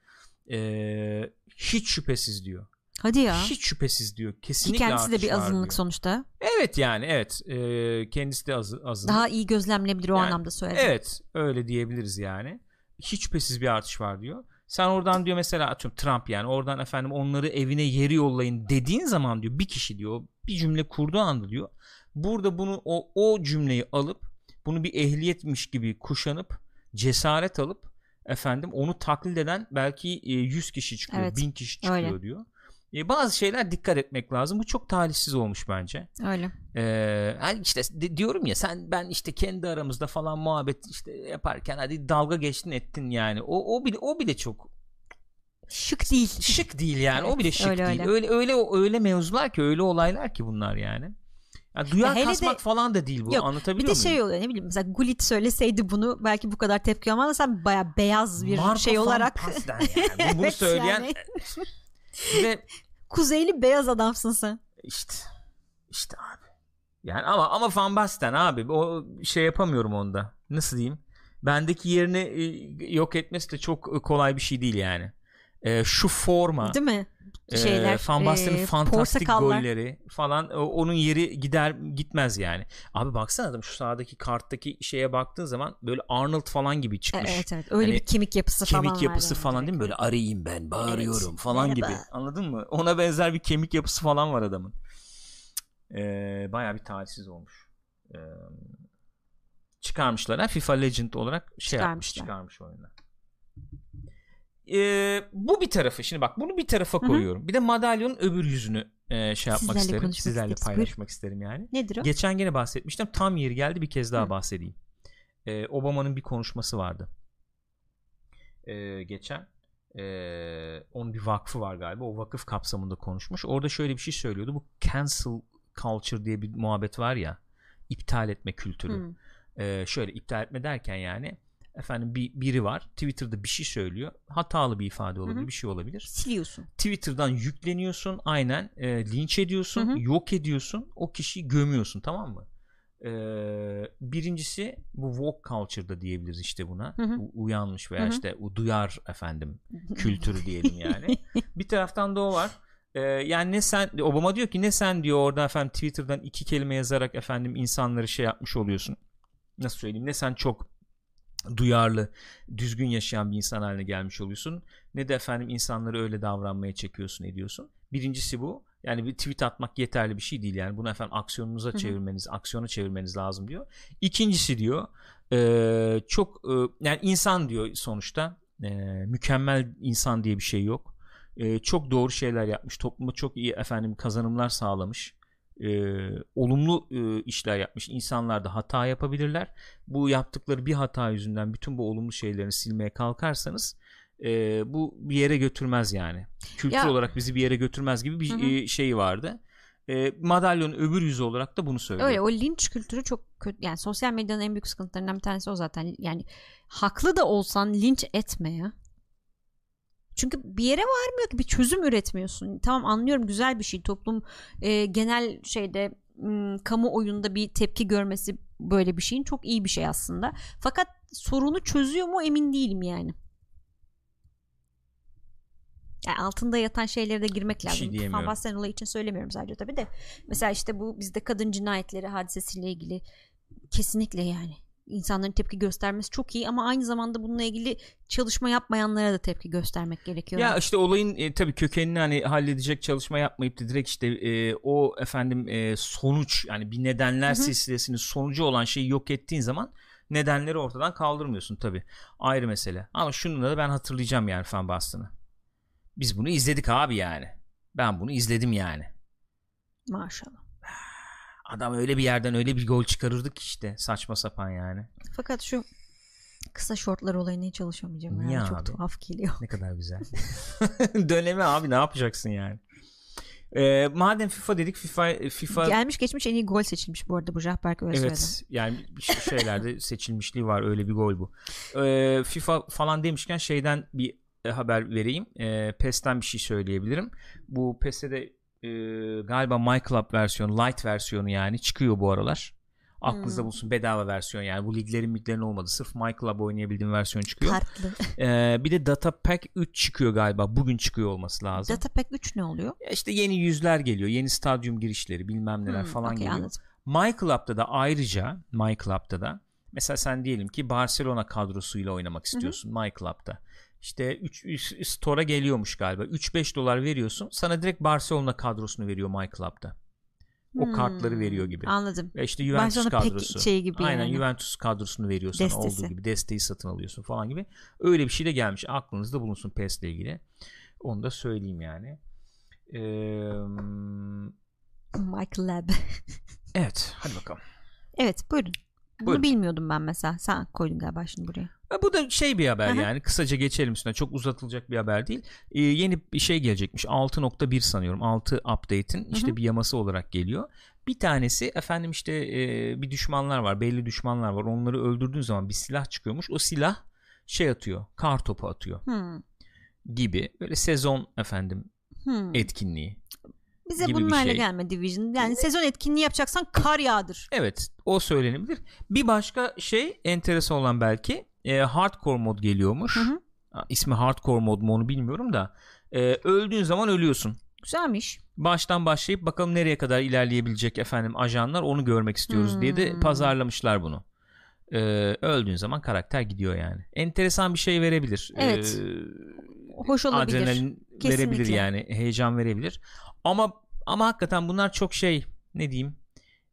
Ee, hiç şüphesiz diyor. Hadi ya. Hiç şüphesiz diyor. Ki Kesinlikle kendisi de bir azınlık diyor. sonuçta. Evet yani evet. Ee, kendisi de azı, azınlık. Daha iyi gözlemlenebilir o Yani, anlamda söyledim. Evet öyle diyebiliriz yani. Hiç şüphesiz bir artış var diyor. Sen oradan diyor mesela atıyorum Trump yani oradan efendim onları evine yeri yollayın dediğin zaman diyor bir kişi diyor bir cümle kurduğu anda diyor burada bunu o, o cümleyi alıp bunu bir ehliyetmiş gibi kuşanıp cesaret alıp efendim onu taklit eden belki e, 100 kişi çıkıyor Evet, 1000 kişi çıkıyor öyle. diyor. E, bazı şeyler dikkat etmek lazım. Bu çok talihsiz olmuş bence. Öyle. Ee, hani işte di- diyorum ya sen ben işte kendi aramızda falan muhabbet işte yaparken hadi dalga geçtin ettin yani. O o bile o bile çok Şık değil. şık değil yani. o Evet, bile şık öyle, değil. öyle. Öyle öyle mevzular ki öyle olaylar ki bunlar yani. Ya duyar Ya kasmak de- falan da değil bu. Yok, Anlatabiliyor Bir de muyum? şey oluyor ne bileyim mesela Gullit söyleseydi bunu belki bu kadar tepki almaz ama sen baya beyaz bir Marco şey olarak yani. Bu- Bunu Evet söyleyen yani. ve kuzeyli beyaz adamsın sen. işte işte abi. Yani ama ama Van Basten abi o şey yapamıyorum onda. Nasıl diyeyim? Bendeki yerini e, yok etmesi de çok e, kolay bir şey değil yani. E, şu forma Değil mi? E, Şeyler. Van Basten'in e, fantastik portakallar. golleri falan o- onun yeri gider gitmez yani. Abi baksana adam şu sağdaki karttaki şeye baktığın zaman böyle Arnold falan gibi E, çıkmış. Evet evet öyle Hani bir kemik yapısı falan kemik yapısı falan direkt. değil mi? Böyle arayayım ben, bağırıyorum Evet. falan Merhaba. gibi. Anladın mı? Ona benzer bir kemik yapısı falan var adamın. Ee, bayağı bir talihsiz olmuş. Ee, çıkarmışlar. Ha? FIFA Legend olarak şey yapmış, Çıkarmışlar. çıkarmış oyuna. Ee, bu bir tarafı. Şimdi bak bunu bir tarafa koyuyorum. Bir de madalyonun öbür yüzünü e, şey yapmak Sizlerle isterim. Sizlerle isteriz. paylaşmak isterim yani. Nedir o? Geçen gene bahsetmiştim. Tam yeri geldi bir kez daha Hı. bahsedeyim. Ee, Obama'nın bir konuşması vardı. Ee, geçen. Ee, onun bir vakfı var galiba. O vakıf kapsamında konuşmuş. Orada şöyle bir şey söylüyordu. Bu cancel culture diye bir muhabbet var ya. iptal etme kültürü. Ee, şöyle iptal etme derken yani efendim bir biri var Twitter'da bir şey söylüyor. Hatalı bir ifade olabilir, Hı hı. bir şey olabilir. Siliyorsun. Twitter'dan yükleniyorsun aynen e, linç ediyorsun Hı hı. yok ediyorsun o kişiyi gömüyorsun tamam mı Ee, birincisi bu woke culture'da diyebiliriz işte buna Hı hı. U- uyanmış veya Hı hı. işte o duyar efendim kültürü diyelim yani bir taraftan da o var Ee, yani ne sen Obama diyor ki ne sen diyor orada efendim Twitter'dan iki kelime yazarak efendim insanları şey yapmış oluyorsun. Nasıl söyleyeyim? Ne sen çok duyarlı, düzgün yaşayan bir insan haline gelmiş oluyorsun. Ne de efendim insanları öyle davranmaya çekiyorsun, ediyorsun. Birincisi bu. Yani bir tweet atmak yeterli bir şey değil yani. Bunu efendim aksiyonunuza Hı-hı. çevirmeniz, aksiyona çevirmeniz lazım diyor. İkincisi diyor, e, çok e, yani insan diyor sonuçta. E, mükemmel insan diye bir şey yok. E, çok doğru şeyler yapmış. Topluma çok iyi efendim kazanımlar sağlamış e, olumlu e, işler yapmış insanlar da hata yapabilirler. Bu yaptıkları bir hata yüzünden bütün bu olumlu şeylerini silmeye kalkarsanız e, bu bir yere götürmez yani. Kültür ya, olarak bizi bir yere götürmez gibi bir E, şey vardı. E, madalyonun öbür yüzü olarak da bunu söylüyor. Öyle o linç kültürü çok kötü. Yani sosyal medyanın en büyük sıkıntılarından bir tanesi o zaten. Yani haklı da olsan linç etme ya. Çünkü bir yere varmıyor ki bir çözüm üretmiyorsun. Tamam anlıyorum güzel bir şey. Toplum e, genel şeyde m, kamuoyunda bir tepki görmesi böyle bir şeyin çok iyi bir şey aslında. Fakat sorunu çözüyor mu emin değilim yani. Yani altında yatan şeylere de girmek lazım. Şey Fan Basten olayı için söylemiyorum sadece tabii de. Mesela işte bu bizde kadın cinayetleri hadisesiyle ilgili kesinlikle yani insanların tepki göstermesi çok iyi ama aynı zamanda bununla ilgili çalışma yapmayanlara da tepki göstermek gerekiyor. Ya işte olayın e, tabii kökenini hani halledecek çalışma yapmayıp da direkt işte e, o efendim e, sonuç yani bir nedenler Hı-hı. silsilesinin sonucu olan şeyi yok ettiğin zaman nedenleri ortadan kaldırmıyorsun tabii. Ayrı mesele. Ama şunu da ben hatırlayacağım yani fan bastığını. Biz bunu izledik abi yani. Ben bunu izledim yani. Maşallah. Adam öyle bir yerden öyle bir gol çıkarırdık işte saçma sapan yani. Fakat şu kısa şortlar olayına hiç çalışamayacağım. Yani ya çok abi? tuhaf geliyor. Ne kadar güzel. Dönemi abi ne yapacaksın yani? Ee, madem FIFA dedik FIFA FIFA gelmiş geçmiş en iyi gol seçilmiş bu arada bu Jahberk öyle Evet söyledi. yani şeylerde seçilmişliği var öyle bir gol bu. Ee, FIFA falan demişken şeyden bir haber vereyim. Ee, PES'ten bir şey söyleyebilirim. Bu PES'te de e, galiba My Club versiyonu light versiyonu yani çıkıyor bu aralar. Aklınızda hmm. bulsun bedava versiyon yani bu liglerin liglerin olmadı. Sırf My Club oynayabildiğim versiyon çıkıyor. Farklı. Ee, bir de Data Pack 3 çıkıyor galiba. Bugün çıkıyor olması lazım. Data Pack 3 ne oluyor? Ya işte yeni yüzler geliyor. Yeni stadyum girişleri bilmem neler hmm, falan okay, geliyor. Anladım. My Club'da da ayrıca My Club'da da mesela sen diyelim ki Barcelona kadrosuyla oynamak istiyorsun Hı-hı. My Club'da işte 3 store'a geliyormuş galiba. 3-5 dolar veriyorsun. Sana direkt Barcelona kadrosunu veriyor My Club'da. O hmm, kartları veriyor gibi. Anladım. Ve işte Juventus Barcelona kadrosu. Şey gibi Aynen yani. Juventus kadrosunu veriyor sana Destesi. olduğu gibi. Desteği satın alıyorsun falan gibi. Öyle bir şey de gelmiş. Aklınızda bulunsun PES ile ilgili. Onu da söyleyeyim yani. Ee, Lab. evet. Hadi bakalım. Evet buyurun. Bunu Buyurun. bilmiyordum ben mesela. Sen koydun galiba şimdi buraya. Bu da şey bir haber Aha. yani kısaca geçelim üstüne çok uzatılacak bir haber değil. Ee, yeni bir şey gelecekmiş 6.1 sanıyorum 6 update'in işte Hı-hı. bir yaması olarak geliyor. Bir tanesi efendim işte e, bir düşmanlar var belli düşmanlar var onları öldürdüğün zaman bir silah çıkıyormuş o silah şey atıyor kar topu atıyor hmm. gibi böyle sezon efendim hmm. etkinliği. Bize gibi bunlarla şey. gelme Division. Yani sezon etkinliği yapacaksan kar yağdır. Evet o söylenebilir. Bir başka şey enteresan olan belki e, hardcore mod geliyormuş. Hı hı. İsmi hardcore mod mu onu bilmiyorum da. E, öldüğün zaman ölüyorsun. Güzelmiş. Baştan başlayıp bakalım nereye kadar ilerleyebilecek efendim ajanlar onu görmek istiyoruz hmm. diye de hmm. pazarlamışlar bunu. Ee, öldüğün zaman karakter gidiyor yani. Enteresan bir şey verebilir. Evet. Ee, Hoş olabilir. Adrenalin Kesinlikle. verebilir yani. Heyecan verebilir. Ama ama hakikaten bunlar çok şey ne diyeyim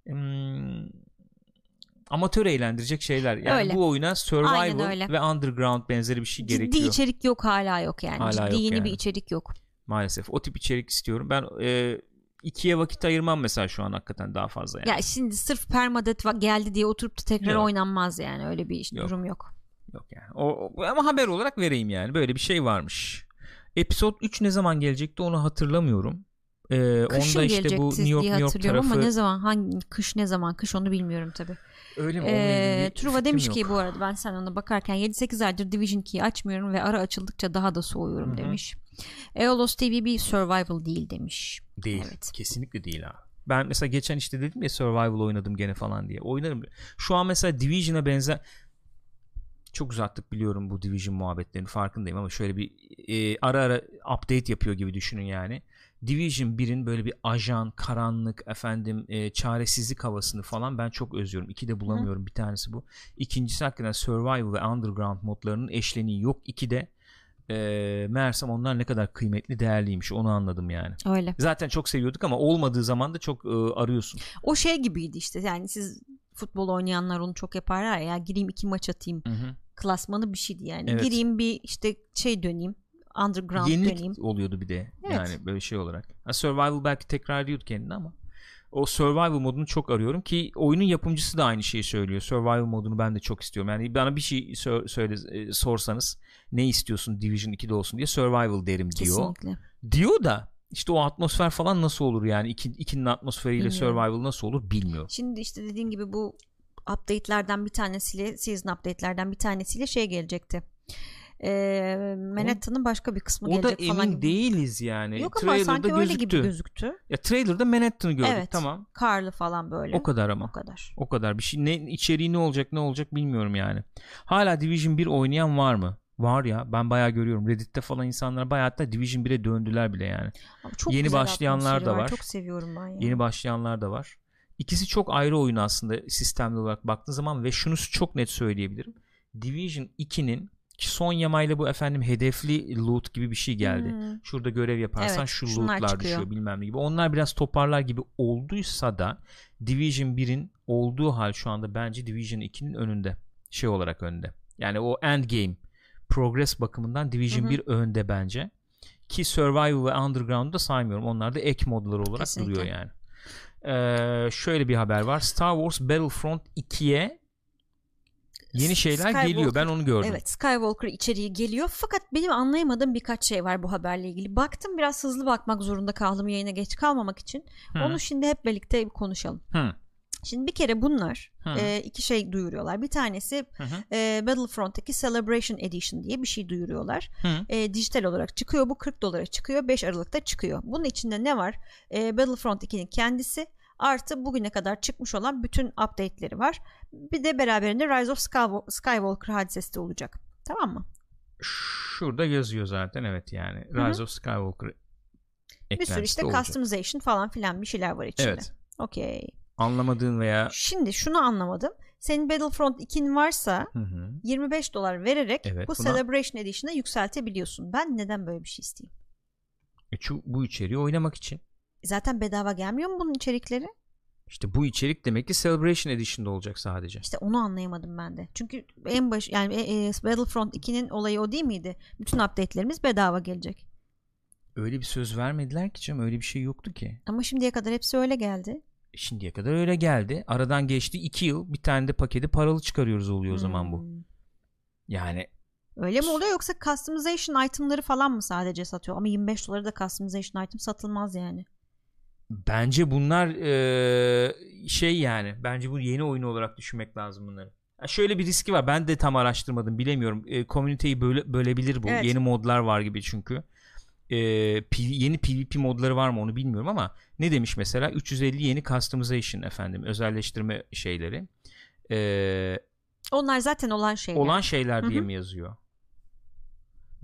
hmm, amatör eğlendirecek şeyler. Yani öyle. bu oyuna survival ve underground benzeri bir şey Ciddi gerekiyor. Ciddi içerik yok hala yok yani. Hala Ciddi yok yeni yani. bir içerik yok. Maalesef. O tip içerik istiyorum. Ben e, ikiye vakit ayırmam mesela şu an hakikaten daha fazla yani. Ya şimdi sırf permadeath geldi diye oturup da tekrar yok. oynanmaz yani. Öyle bir iş, yok. durum yok. Yok yani. O, o, ama haber olarak vereyim yani. Böyle bir şey varmış. Episode 3 ne zaman gelecekti onu hatırlamıyorum. Ee, Kışın onda işte bu New York, New York tarafı. ama ne zaman hangi kış ne zaman kış onu bilmiyorum tabi. Öyle mi? Ee, Truva demiş yok. ki bu arada ben sen ona bakarken 7-8 aydır Division 2'yi açmıyorum ve ara açıldıkça daha da soğuyorum Hı-hı. demiş. Eolos TV bir survival değil demiş. Değil. Evet. Kesinlikle değil ha. Ben mesela geçen işte dedim ya survival oynadım gene falan diye. Oynarım. Şu an mesela Division'a benzer çok uzattık biliyorum bu Division muhabbetlerini farkındayım ama şöyle bir e, ara ara update yapıyor gibi düşünün yani. Division 1'in böyle bir ajan, karanlık, efendim e, çaresizlik havasını falan ben çok özlüyorum. İki de bulamıyorum. Hı. Bir tanesi bu. İkincisi hakikaten Survival ve Underground modlarının eşleniği yok. İki de e, meğersem onlar ne kadar kıymetli değerliymiş onu anladım yani. Öyle. Zaten çok seviyorduk ama olmadığı zaman da çok e, arıyorsun. O şey gibiydi işte yani siz futbol oynayanlar onu çok yaparlar ya gireyim iki maç atayım. Hı hı. Klasmanı bir şeydi yani. Evet. Gireyim bir işte şey döneyim underground Yenilik döneyim. oluyordu bir de evet. yani böyle şey olarak. Ha, survival belki tekrar ediyordu kendini ama o survival modunu çok arıyorum ki oyunun yapımcısı da aynı şeyi söylüyor. Survival modunu ben de çok istiyorum. Yani bana bir şey söyle e, sorsanız ne istiyorsun Division 2'de olsun diye survival derim diyor. Kesinlikle. Diyor da işte o atmosfer falan nasıl olur yani iki, ikinin atmosferiyle bilmiyorum. survival nasıl olur bilmiyorum. Şimdi işte dediğim gibi bu update'lerden bir tanesiyle season update'lerden bir tanesiyle şey gelecekti e, Manhattan'ın başka bir kısmı o gelecek falan. O da emin değiliz yani. Yok ama sanki gözüktü. öyle gibi gözüktü. Ya trailer'da Manhattan'ı gördük evet, tamam. Karlı falan böyle. O kadar ama. O kadar. O kadar. Bir şey ne içeriği ne olacak ne olacak bilmiyorum yani. Hala Division 1 oynayan var mı? Var ya ben bayağı görüyorum. Reddit'te falan insanlar bayağı hatta Division 1'e döndüler bile yani. çok Yeni başlayanlar da var. Çok seviyorum ben ya. Yeni başlayanlar da var. İkisi çok ayrı oyun aslında sistemli olarak baktığın zaman ve şunu çok net söyleyebilirim. Division 2'nin son yamayla bu efendim hedefli loot gibi bir şey geldi. Hmm. Şurada görev yaparsan evet, şu lootlar çıkıyor. düşüyor bilmem ne gibi. Onlar biraz toparlar gibi olduysa da Division 1'in olduğu hal şu anda bence Division 2'nin önünde. Şey olarak önde. Yani o end game progress bakımından Division Hı-hı. 1 önde bence. Ki Survival ve Underground'da saymıyorum. Onlar da ek modlar olarak Kesinlikle. duruyor yani. Ee, şöyle bir haber var. Star Wars Battlefront 2'ye Yeni şeyler Skywalker, geliyor ben onu gördüm. Evet Skywalker içeriği geliyor fakat benim anlayamadığım birkaç şey var bu haberle ilgili. Baktım biraz hızlı bakmak zorunda kaldım yayına geç kalmamak için. Hı. Onu şimdi hep birlikte konuşalım. Hı. Şimdi bir kere bunlar e, iki şey duyuruyorlar. Bir tanesi e, Battlefront'taki Celebration Edition diye bir şey duyuruyorlar. E, dijital olarak çıkıyor. Bu 40 dolara çıkıyor. 5 Aralık'ta çıkıyor. Bunun içinde ne var? E, Battlefront 2'nin kendisi Artı bugüne kadar çıkmış olan bütün update'leri var. Bir de beraberinde Rise of Skywalker hadisesi de olacak. Tamam mı? Şurada yazıyor zaten evet yani. Rise Hı-hı. of Skywalker bir sürü işte olacak. customization falan filan bir şeyler var içinde. Evet. Okey. Anlamadığın veya Şimdi şunu anlamadım. Senin Battlefront 2'nin varsa hı hı. 25 dolar vererek evet, bu buna... Celebration Edition'a yükseltebiliyorsun. Ben neden böyle bir şey isteyeyim? E, şu, bu içeriği oynamak için. Zaten bedava gelmiyor mu bunun içerikleri? İşte bu içerik demek ki Celebration Edition'da olacak sadece. İşte onu anlayamadım ben de. Çünkü en baş yani e, e, Battlefront 2'nin olayı o değil miydi? Bütün update'lerimiz bedava gelecek. Öyle bir söz vermediler ki canım öyle bir şey yoktu ki. Ama şimdiye kadar hepsi öyle geldi. Şimdiye kadar öyle geldi. Aradan geçti 2 yıl bir tane de paketi paralı çıkarıyoruz oluyor hmm. o zaman bu. Hmm. Yani Öyle mi oluyor yoksa customization itemları falan mı sadece satıyor? Ama 25 dolara da customization item satılmaz yani. Bence bunlar e, şey yani bence bu yeni oyunu olarak düşünmek lazım bunları. Ya şöyle bir riski var. Ben de tam araştırmadım. Bilemiyorum. E, community'yi böle, bölebilir bu. Evet. Yeni modlar var gibi çünkü. E, yeni PvP modları var mı onu bilmiyorum ama ne demiş mesela 350 yeni customization efendim özelleştirme şeyleri. E, Onlar zaten olan şeyler. Olan şeyler diye Hı-hı. mi yazıyor?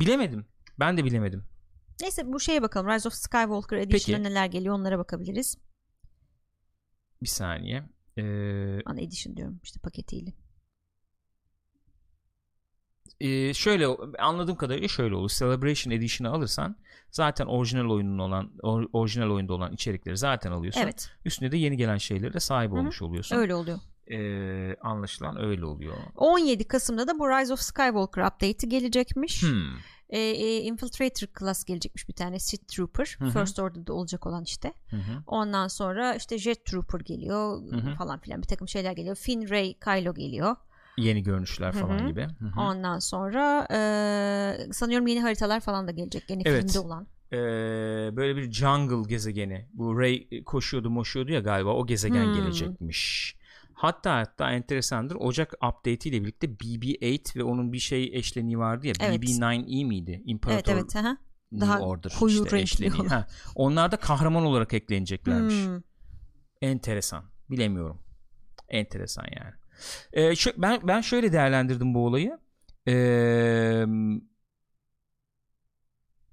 Bilemedim. Ben de bilemedim. Neyse bu şeye bakalım. Rise of Skywalker Edition'a neler geliyor onlara bakabiliriz. Bir saniye. Ee, Ana Edition diyorum işte paketiyle. Ee, şöyle anladığım kadarıyla şöyle olur. Celebration Edition'ı alırsan zaten orijinal oyunun olan or, orijinal oyunda olan içerikleri zaten alıyorsun. Evet. Üstüne de yeni gelen şeylere de sahip Hı-hı. olmuş oluyorsun. Öyle oluyor. Ee, anlaşılan öyle oluyor. 17 Kasım'da da bu Rise of Skywalker update'i gelecekmiş. Hmm e, e, Infiltrator class gelecekmiş bir tane Sith Trooper. Hı-hı. First Order'da olacak olan işte. Hı-hı. Ondan sonra işte Jet Trooper geliyor Hı-hı. falan filan bir takım şeyler geliyor. Finn, Rey, Kylo geliyor. Yeni görünüşler falan Hı-hı. gibi. Hı-hı. Ondan sonra e, sanıyorum yeni haritalar falan da gelecek. Yeni evet. filmde olan. Ee, böyle bir jungle gezegeni. Bu Rey koşuyordu moşuyordu ya galiba o gezegen hmm. gelecekmiş. Hatta hatta enteresandır. Ocak update ile birlikte BB-8 ve onun bir şey eşleniği vardı ya. Evet. BB-9E miydi? İmparator evet, evet, aha. Daha Order koyu işte eşleniği. Ha, onlar da kahraman olarak ekleneceklermiş. Hmm. Enteresan. Bilemiyorum. Enteresan yani. Ee, şu, ben ben şöyle değerlendirdim bu olayı. Ee,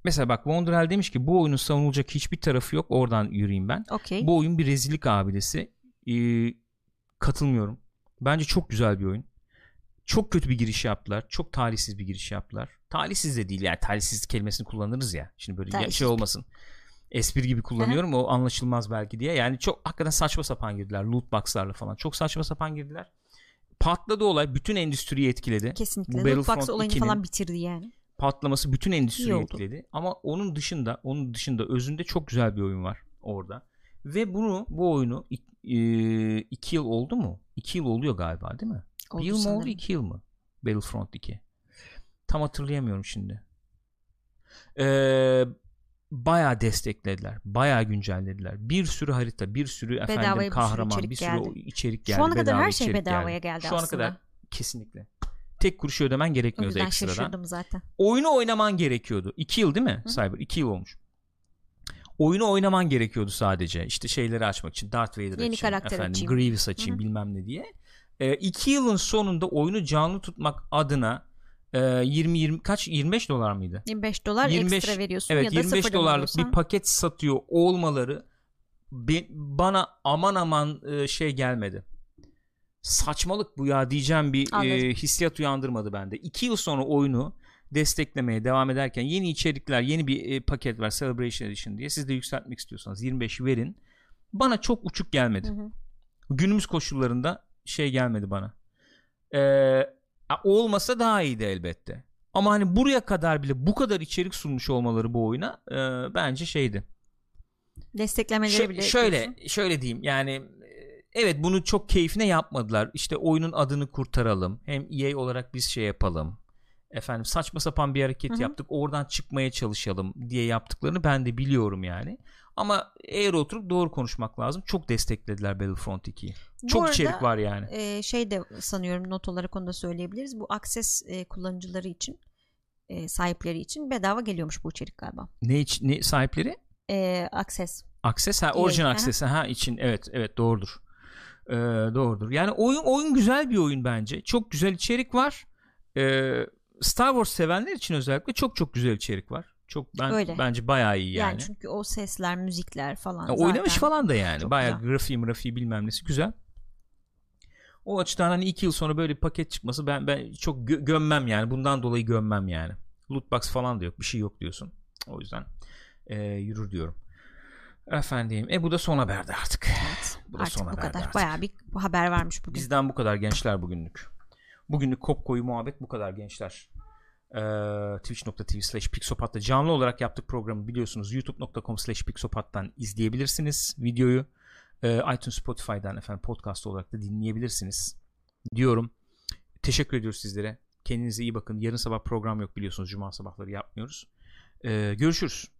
mesela bak Wonderhell demiş ki bu oyunun savunulacak hiçbir tarafı yok. Oradan yürüyeyim ben. Okey. Bu oyun bir rezillik abidesi. Ee, katılmıyorum. Bence çok güzel bir oyun. Çok kötü bir giriş yaptılar. Çok talihsiz bir giriş yaptılar. Talihsiz de değil yani talihsiz kelimesini kullanırız ya. Şimdi böyle ya Talihsiz. şey olmasın. Espri gibi kullanıyorum o anlaşılmaz belki diye. Yani çok hakikaten saçma sapan girdiler. Loot box'larla falan. Çok saçma sapan girdiler. Patladı olay. Bütün endüstriyi etkiledi. Kesinlikle. Bu Loot Box olayını 2'nin falan bitirdi yani. patlaması bütün İyi endüstriyi etkiledi. Ama onun dışında onun dışında özünde çok güzel bir oyun var orada. Ve bunu bu oyunu e, iki yıl oldu mu? İki yıl oluyor galiba değil mi? Oldu bir yıl mı oldu sanırım. iki yıl mı? Battlefront 2. Tam hatırlayamıyorum şimdi. Ee, bayağı desteklediler. Bayağı güncellediler. Bir sürü harita, bir sürü efendim Bedavaya bir sürü kahraman, bir sürü geldi. o içerik geldi. Şu ana kadar her şey bedavaya geldi Şu ana kadar kesinlikle. Tek kuruş ödemen gerekmiyordu ekstradan zaten. oyunu oynaman gerekiyordu. 2 yıl değil mi Hı. Cyber? 2 yıl olmuş. Oyunu oynaman gerekiyordu sadece. İşte şeyleri açmak için. Darth Vader Yeni açayım. efendim, açayım. Grievous açayım Hı hı. bilmem ne diye. 2 yılın sonunda oyunu canlı tutmak adına e, 20 20 kaç 25 dolar mıydı? 25 dolar 25 ekstra veriyorsun Evet ya da 25 sıfırdan dolarlık alıyorsan. bir paket satıyor olmaları be- bana aman aman e, şey gelmedi. Saçmalık bu ya diyeceğim bir Anladım. e, hissiyat uyandırmadı bende. 2 yıl sonra oyunu desteklemeye devam ederken yeni içerikler, yeni bir e, paket var Celebration Edition diye. Siz de yükseltmek istiyorsanız 25 verin. Bana çok uçuk gelmedi. Hı hı. Günümüz koşullarında şey gelmedi bana. Ee, olmasa daha iyiydi elbette. Ama hani buraya kadar bile bu kadar içerik sunmuş olmaları bu oyuna e, bence şeydi. Desteklemeleri Şö- bile şöyle yapıyorsun. şöyle diyeyim yani e, evet bunu çok keyfine yapmadılar. İşte oyunun adını kurtaralım. Hem EA olarak biz şey yapalım. Efendim saçma sapan bir hareket Hı hı. yaptık. Oradan çıkmaya çalışalım diye yaptıklarını ben de biliyorum yani. Ama eğer oturup doğru konuşmak lazım. Çok desteklediler Battlefront 2'yi. Bu Çok arada, içerik var yani. e, şey de sanıyorum not olarak onu da söyleyebiliriz. Bu Access e, kullanıcıları için e, sahipleri için bedava geliyormuş bu içerik galiba. Ne, iç- ne sahipleri? E, Access. Access ha aha. Access ha için evet evet doğrudur. Ee, doğrudur. Yani oyun oyun güzel bir oyun bence. Çok güzel içerik var. Ee, Star Wars sevenler için özellikle çok çok güzel içerik var. Çok ben Öyle. bence bayağı iyi Yani. yani. çünkü o sesler, müzikler falan Ya oynamış falan da yani. çok Bayağı güzel. grafiği grafiği bilmem nesi güzel. O açıdan hani iki yıl sonra böyle bir paket çıkması ben ben çok gö- gömmem yani. Bundan dolayı gömmem yani. Loot box falan da yok. Bir şey yok diyorsun. O yüzden e, yürür diyorum. Efendim. E bu da son haberdi artık. Evet, Bu da artık son bu haberdi kadar. artık. Bayağı bir haber varmış bugün. Bizden bu kadar gençler bugünlük. Bugünlük kop koyu muhabbet bu kadar gençler. Ee, Twitch.tv slash Pixopat'ta canlı olarak yaptık programı biliyorsunuz. YouTube.com slash Pixopat'tan izleyebilirsiniz videoyu. Ee, iTunes Spotify'dan efendim podcast olarak da dinleyebilirsiniz diyorum. Teşekkür ediyoruz sizlere. Kendinize iyi bakın. Yarın sabah program yok biliyorsunuz. Cuma sabahları yapmıyoruz. Ee, görüşürüz.